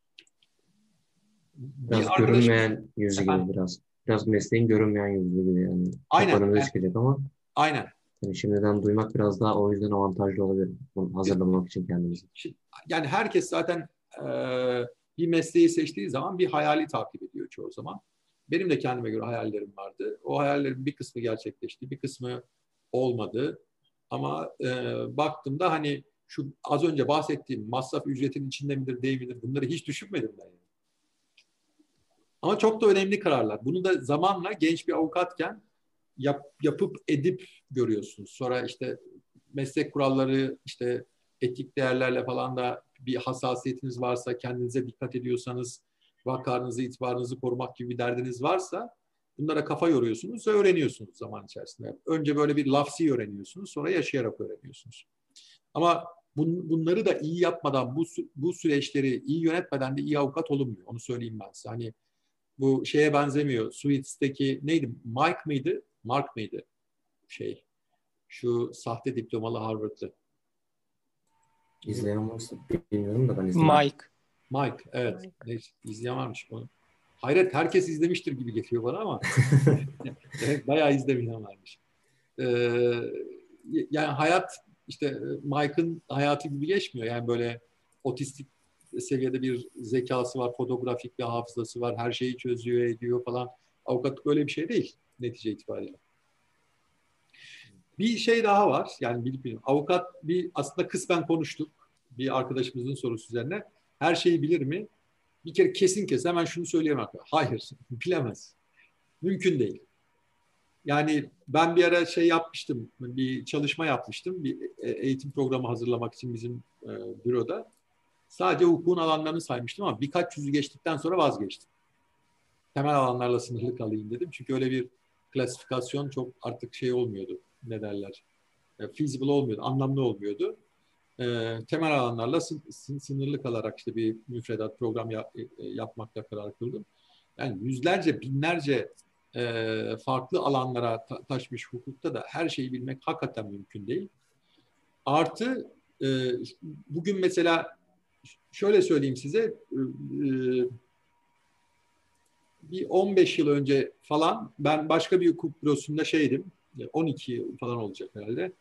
Biraz bir görünmeyen yüzü gibi biraz biraz mesleğin görünmeyen yüzü gibi yani. Aynen. Yani, çıkacak ama. Aynen. Yani şimdiden duymak biraz daha o yüzden avantajlı olabilir. Bunu hazırlamak için kendimizi. Yani herkes zaten e, bir mesleği seçtiği zaman bir hayali takip ediyor çoğu zaman. Benim de kendime göre hayallerim vardı. O hayallerin bir kısmı gerçekleşti, bir kısmı olmadı. Ama e, baktığımda hani şu az önce bahsettiğim masraf ücretin içinde midir değil midir bunları hiç düşünmedim ben. Yani. Ama çok da önemli kararlar. Bunu da zamanla genç bir avukatken yap, yapıp edip görüyorsunuz. Sonra işte meslek kuralları, işte etik değerlerle falan da bir hassasiyetiniz varsa, kendinize dikkat ediyorsanız, vakarınızı, itibarınızı korumak gibi bir derdiniz varsa bunlara kafa yoruyorsunuz ve öğreniyorsunuz zaman içerisinde. Önce böyle bir lafsi öğreniyorsunuz, sonra yaşayarak öğreniyorsunuz. Ama bun, bunları da iyi yapmadan, bu, bu süreçleri iyi yönetmeden de iyi avukat olunmuyor. Onu söyleyeyim ben size. Hani bu şeye benzemiyor. Suits'teki neydi? Mike mıydı? Mark mıydı? Şey, şu sahte diplomalı Harvard'lı. İzleyen varsa bilmiyorum da ben izledim. Mike. Mike, evet. Mike. İzleyen varmış onu. Hayret, herkes izlemiştir gibi geliyor bana ama bayağı izlemeyen varmış. Ee, yani hayat işte Mike'ın hayatı gibi geçmiyor. Yani böyle otistik seviyede bir zekası var, fotoğrafik bir hafızası var, her şeyi çözüyor, ediyor falan. Avukatlık öyle bir şey değil netice itibariyle. Bir şey daha var. Yani bilip bilip avukat bir aslında kısmen konuştuk. Bir arkadaşımızın sorusu üzerine. Her şeyi bilir mi? Bir kere kesin kes hemen şunu söyleyemem. Hayır, bilemez. Mümkün değil. Yani ben bir ara şey yapmıştım, bir çalışma yapmıştım. Bir e, eğitim programı hazırlamak için bizim e, büroda. Sadece hukukun alanlarını saymıştım ama birkaç yüzü geçtikten sonra vazgeçtim. Temel alanlarla sınırlı kalayım dedim. Çünkü öyle bir klasifikasyon çok artık şey olmuyordu. Ne derler? E, feasible olmuyordu, anlamlı olmuyordu. E, temel alanlarla sınırlı kalarak işte bir müfredat program yap, e, yapmakta karar kıldım. Yani yüzlerce, binlerce e, farklı alanlara ta- taşmış hukukta da her şeyi bilmek hakikaten mümkün değil. Artı e, bugün mesela şöyle söyleyeyim size e, e bir 15 yıl önce falan ben başka bir hukuk bürosunda şeydim. 12 yıl falan olacak herhalde.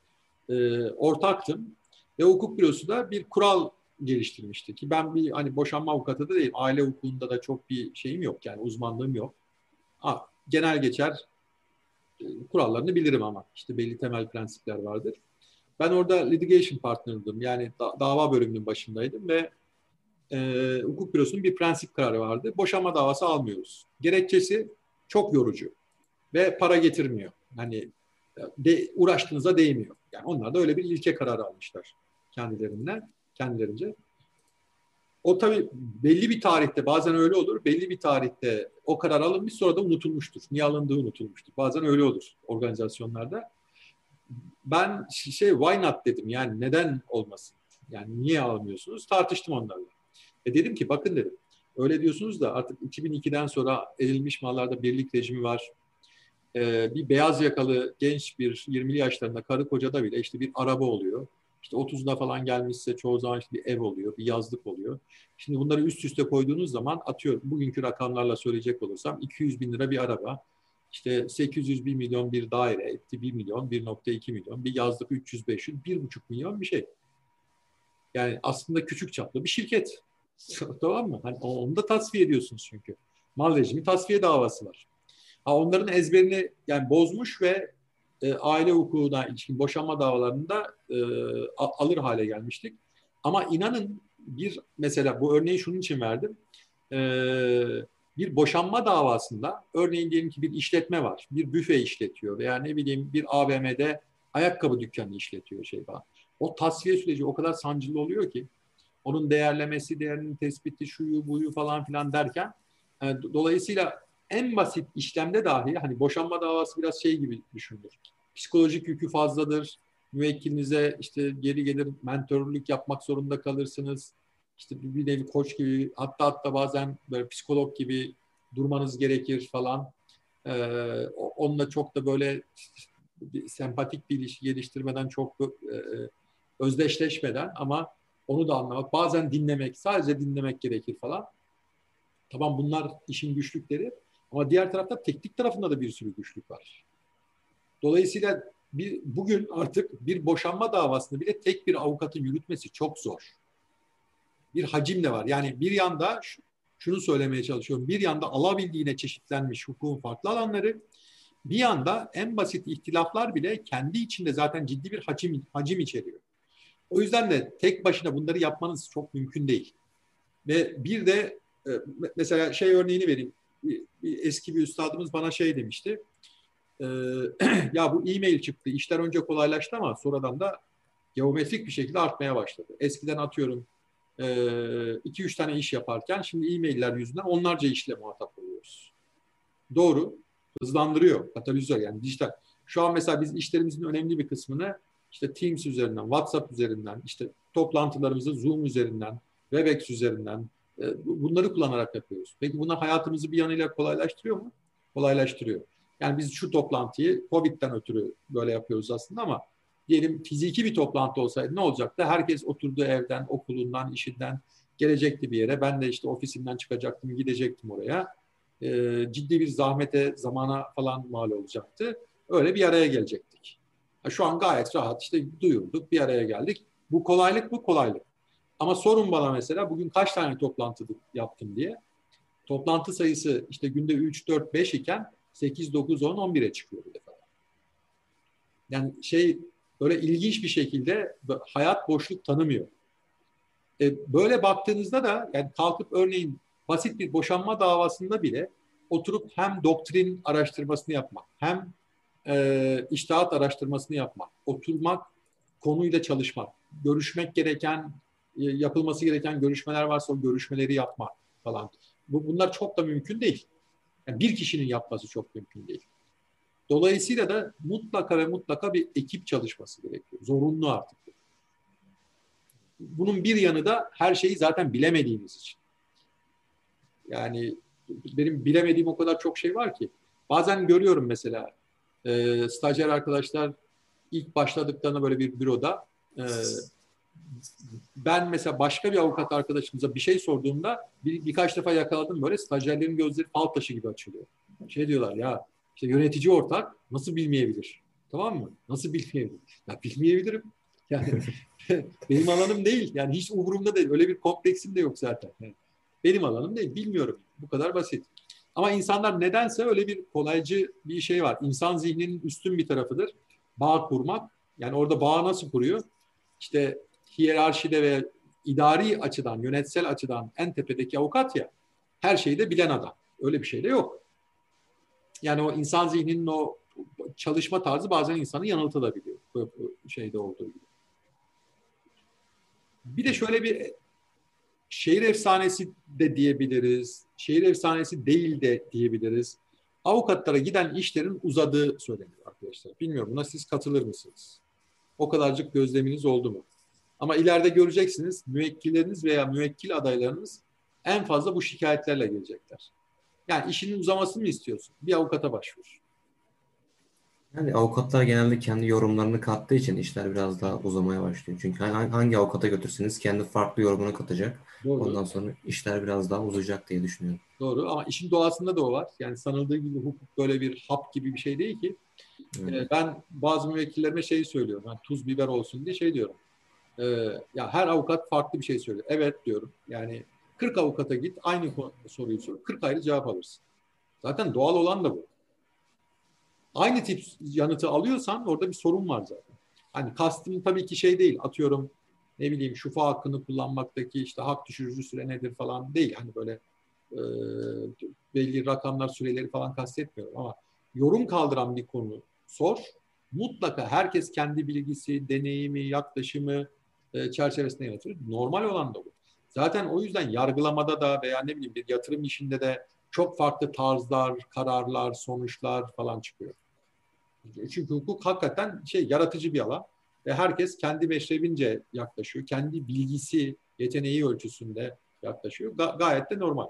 E, ortaktım. Ve hukuk bürosu da bir kural geliştirmişti ki ben bir hani boşanma avukatı da değilim. Aile hukukunda da çok bir şeyim yok yani uzmanlığım yok. Genel geçer e, kurallarını bilirim ama işte belli temel prensipler vardır. Ben orada litigation partner'dım. Yani da, dava bölümünün başındaydım ve e, hukuk bürosunun bir prensip kararı vardı. Boşanma davası almıyoruz. Gerekçesi çok yorucu ve para getirmiyor. Hani de, uğraştığınıza değmiyor. Yani onlar da öyle bir ilke kararı almışlar kendilerinden, kendilerince. O tabii belli bir tarihte bazen öyle olur. Belli bir tarihte o karar alınmış sonra da unutulmuştur. Niye alındığı unutulmuştur. Bazen öyle olur organizasyonlarda. Ben şey why not dedim. Yani neden olmasın? Yani niye almıyorsunuz? Tartıştım onlarla. E dedim ki bakın dedim. Öyle diyorsunuz da artık 2002'den sonra edilmiş mallarda birlik rejimi var. Ee, bir beyaz yakalı genç bir 20'li yaşlarında karı kocada bile işte bir araba oluyor. İşte 30'da falan gelmişse çoğu zaman işte bir ev oluyor, bir yazlık oluyor. Şimdi bunları üst üste koyduğunuz zaman atıyor bugünkü rakamlarla söyleyecek olursam 200 bin lira bir araba, işte 800 bin milyon bir daire, etti 1 milyon, 1.2 milyon, bir yazlık 300-500, 1.5 milyon bir şey. Yani aslında küçük çaplı bir şirket. tamam mı? Hani onu da tasfiye ediyorsunuz çünkü. Mal rejimi tasfiye davası var. Ha onların ezberini yani bozmuş ve e, aile hukukuna ilişkin boşanma davalarında e, alır hale gelmiştik. Ama inanın bir mesela bu örneği şunun için verdim. E, bir boşanma davasında örneğin diyelim ki bir işletme var. Bir büfe işletiyor veya ne bileyim bir AVM'de ayakkabı dükkanı işletiyor şey falan. O tasfiye süreci o kadar sancılı oluyor ki onun değerlemesi, değerinin tespiti, şuyu buyu falan filan derken e, dolayısıyla en basit işlemde dahi hani boşanma davası biraz şey gibi düşünülür. Psikolojik yükü fazladır. Müvekkilinize işte geri gelir mentörlük yapmak zorunda kalırsınız. İşte bir nevi koç gibi hatta hatta bazen böyle psikolog gibi durmanız gerekir falan. Ee, onunla çok da böyle sempatik bir ilişki geliştirmeden çok e, özdeşleşmeden ama onu da anlamak, bazen dinlemek, sadece dinlemek gerekir falan. Tamam bunlar işin güçlükleri ama diğer tarafta teknik tarafında da bir sürü güçlük var. Dolayısıyla bir, bugün artık bir boşanma davasını bile tek bir avukatın yürütmesi çok zor. Bir hacim de var. Yani bir yanda şunu söylemeye çalışıyorum. Bir yanda alabildiğine çeşitlenmiş hukukun farklı alanları, bir yanda en basit ihtilaflar bile kendi içinde zaten ciddi bir hacim, hacim içeriyor. O yüzden de tek başına bunları yapmanız çok mümkün değil. Ve bir de e, mesela şey örneğini vereyim. Bir eski bir üstadımız bana şey demişti. E, ya bu e-mail çıktı. İşler önce kolaylaştı ama sonradan da geometrik bir şekilde artmaya başladı. Eskiden atıyorum 2-3 e, tane iş yaparken şimdi e-mailler yüzünden onlarca işle muhatap oluyoruz. Doğru. Hızlandırıyor. Katalizör yani dijital. Şu an mesela biz işlerimizin önemli bir kısmını işte Teams üzerinden, WhatsApp üzerinden, işte toplantılarımızı Zoom üzerinden, Webex üzerinden bunları kullanarak yapıyoruz. Peki bunlar hayatımızı bir yanıyla kolaylaştırıyor mu? Kolaylaştırıyor. Yani biz şu toplantıyı Covid'den ötürü böyle yapıyoruz aslında ama diyelim fiziki bir toplantı olsaydı ne olacaktı? Herkes oturduğu evden, okulundan, işinden gelecekti bir yere. Ben de işte ofisimden çıkacaktım, gidecektim oraya. E, ciddi bir zahmete, zamana falan mal olacaktı. Öyle bir araya gelecektik. Şu an gayet rahat işte duyurduk, bir araya geldik. Bu kolaylık bu kolaylık. Ama sorun bana mesela bugün kaç tane toplantı yaptım diye. Toplantı sayısı işte günde 3, 4, 5 iken 8, 9, 10, 11'e çıkıyor bu defa. Yani şey böyle ilginç bir şekilde hayat boşluk tanımıyor. E, böyle baktığınızda da yani kalkıp örneğin basit bir boşanma davasında bile oturup hem doktrin araştırmasını yapmak, hem e, iştahat araştırmasını yapmak, oturmak, konuyla çalışmak, görüşmek gereken, e, yapılması gereken görüşmeler varsa o görüşmeleri yapmak falan. Bu, bunlar çok da mümkün değil. Yani bir kişinin yapması çok mümkün değil. Dolayısıyla da mutlaka ve mutlaka bir ekip çalışması gerekiyor. Zorunlu artık. Bunun bir yanı da her şeyi zaten bilemediğimiz için. Yani benim bilemediğim o kadar çok şey var ki. Bazen görüyorum mesela e, stajyer arkadaşlar ilk başladıklarında böyle bir büroda e, ben mesela başka bir avukat arkadaşımıza bir şey sorduğumda bir, birkaç defa yakaladım böyle stajyerlerin gözleri fal taşı gibi açılıyor. Şey diyorlar ya işte yönetici ortak nasıl bilmeyebilir? Tamam mı? Nasıl bilmeyebilir? Ya bilmeyebilirim. Yani benim alanım değil. Yani hiç umurumda değil. Öyle bir kompleksim de yok zaten. Yani benim alanım değil. Bilmiyorum. Bu kadar basit. Ama insanlar nedense öyle bir kolaycı bir şey var. İnsan zihninin üstün bir tarafıdır. Bağ kurmak. Yani orada bağ nasıl kuruyor? İşte hiyerarşide ve idari açıdan, yönetsel açıdan en tepedeki avukat ya, her şeyi de bilen adam. Öyle bir şey de yok. Yani o insan zihninin o çalışma tarzı bazen insanı yanıltabiliyor. Bu şeyde olduğu gibi. Bir de şöyle bir şehir efsanesi de diyebiliriz. Şehir efsanesi değil de diyebiliriz. Avukatlara giden işlerin uzadığı söyleniyor arkadaşlar. Bilmiyorum buna siz katılır mısınız? O kadarcık gözleminiz oldu mu? Ama ileride göreceksiniz müvekkilleriniz veya müvekkil adaylarınız en fazla bu şikayetlerle gelecekler. Yani işinin uzamasını mı istiyorsun? Bir avukata başvur. Yani avukatlar genelde kendi yorumlarını kattığı için işler biraz daha uzamaya başlıyor. Çünkü hangi avukata götürseniz kendi farklı yorumunu katacak. Doğru. Ondan sonra işler biraz daha uzayacak diye düşünüyorum. Doğru ama işin doğasında da o var. Yani sanıldığı gibi hukuk böyle bir hap gibi bir şey değil ki. Evet. Ee, ben bazı müvekkillerime şey söylüyorum. Yani tuz biber olsun diye şey diyorum. Ee, ya her avukat farklı bir şey söylüyor. Evet diyorum. Yani 40 avukata git aynı soruyu sor. 40 ayrı cevap alırsın. Zaten doğal olan da bu. Aynı tip yanıtı alıyorsan orada bir sorun var zaten. Hani kastım tabii ki şey değil. Atıyorum ne bileyim şufa hakkını kullanmaktaki işte hak düşürücü süre nedir falan değil. Hani böyle e, belli rakamlar süreleri falan kastetmiyorum ama yorum kaldıran bir konu sor. Mutlaka herkes kendi bilgisi, deneyimi, yaklaşımı e, çerçevesinde yaratır. Normal olan da bu. Zaten o yüzden yargılamada da veya ne bileyim bir yatırım işinde de çok farklı tarzlar, kararlar, sonuçlar falan çıkıyor. Çünkü hukuk hakikaten şey yaratıcı bir alan ve herkes kendi meşrebince yaklaşıyor. Kendi bilgisi, yeteneği ölçüsünde yaklaşıyor. Ga- gayet de normal.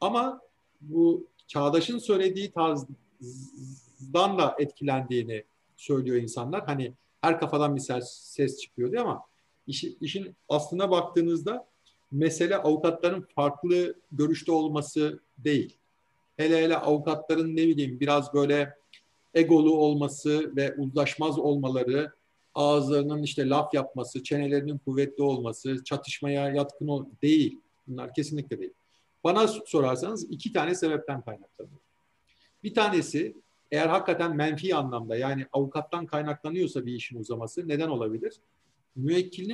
Ama bu Çağdaş'ın söylediği tarzdan da etkilendiğini söylüyor insanlar. Hani her kafadan bir ses, ses çıkıyor diye ama iş, işin aslına baktığınızda mesele avukatların farklı görüşte olması değil. Hele hele avukatların ne bileyim biraz böyle egolu olması ve uzlaşmaz olmaları, ağızlarının işte laf yapması, çenelerinin kuvvetli olması, çatışmaya yatkın ol değil. Bunlar kesinlikle değil. Bana sorarsanız iki tane sebepten kaynaklanıyor. Bir tanesi eğer hakikaten menfi anlamda yani avukattan kaynaklanıyorsa bir işin uzaması neden olabilir? Müvekkilinin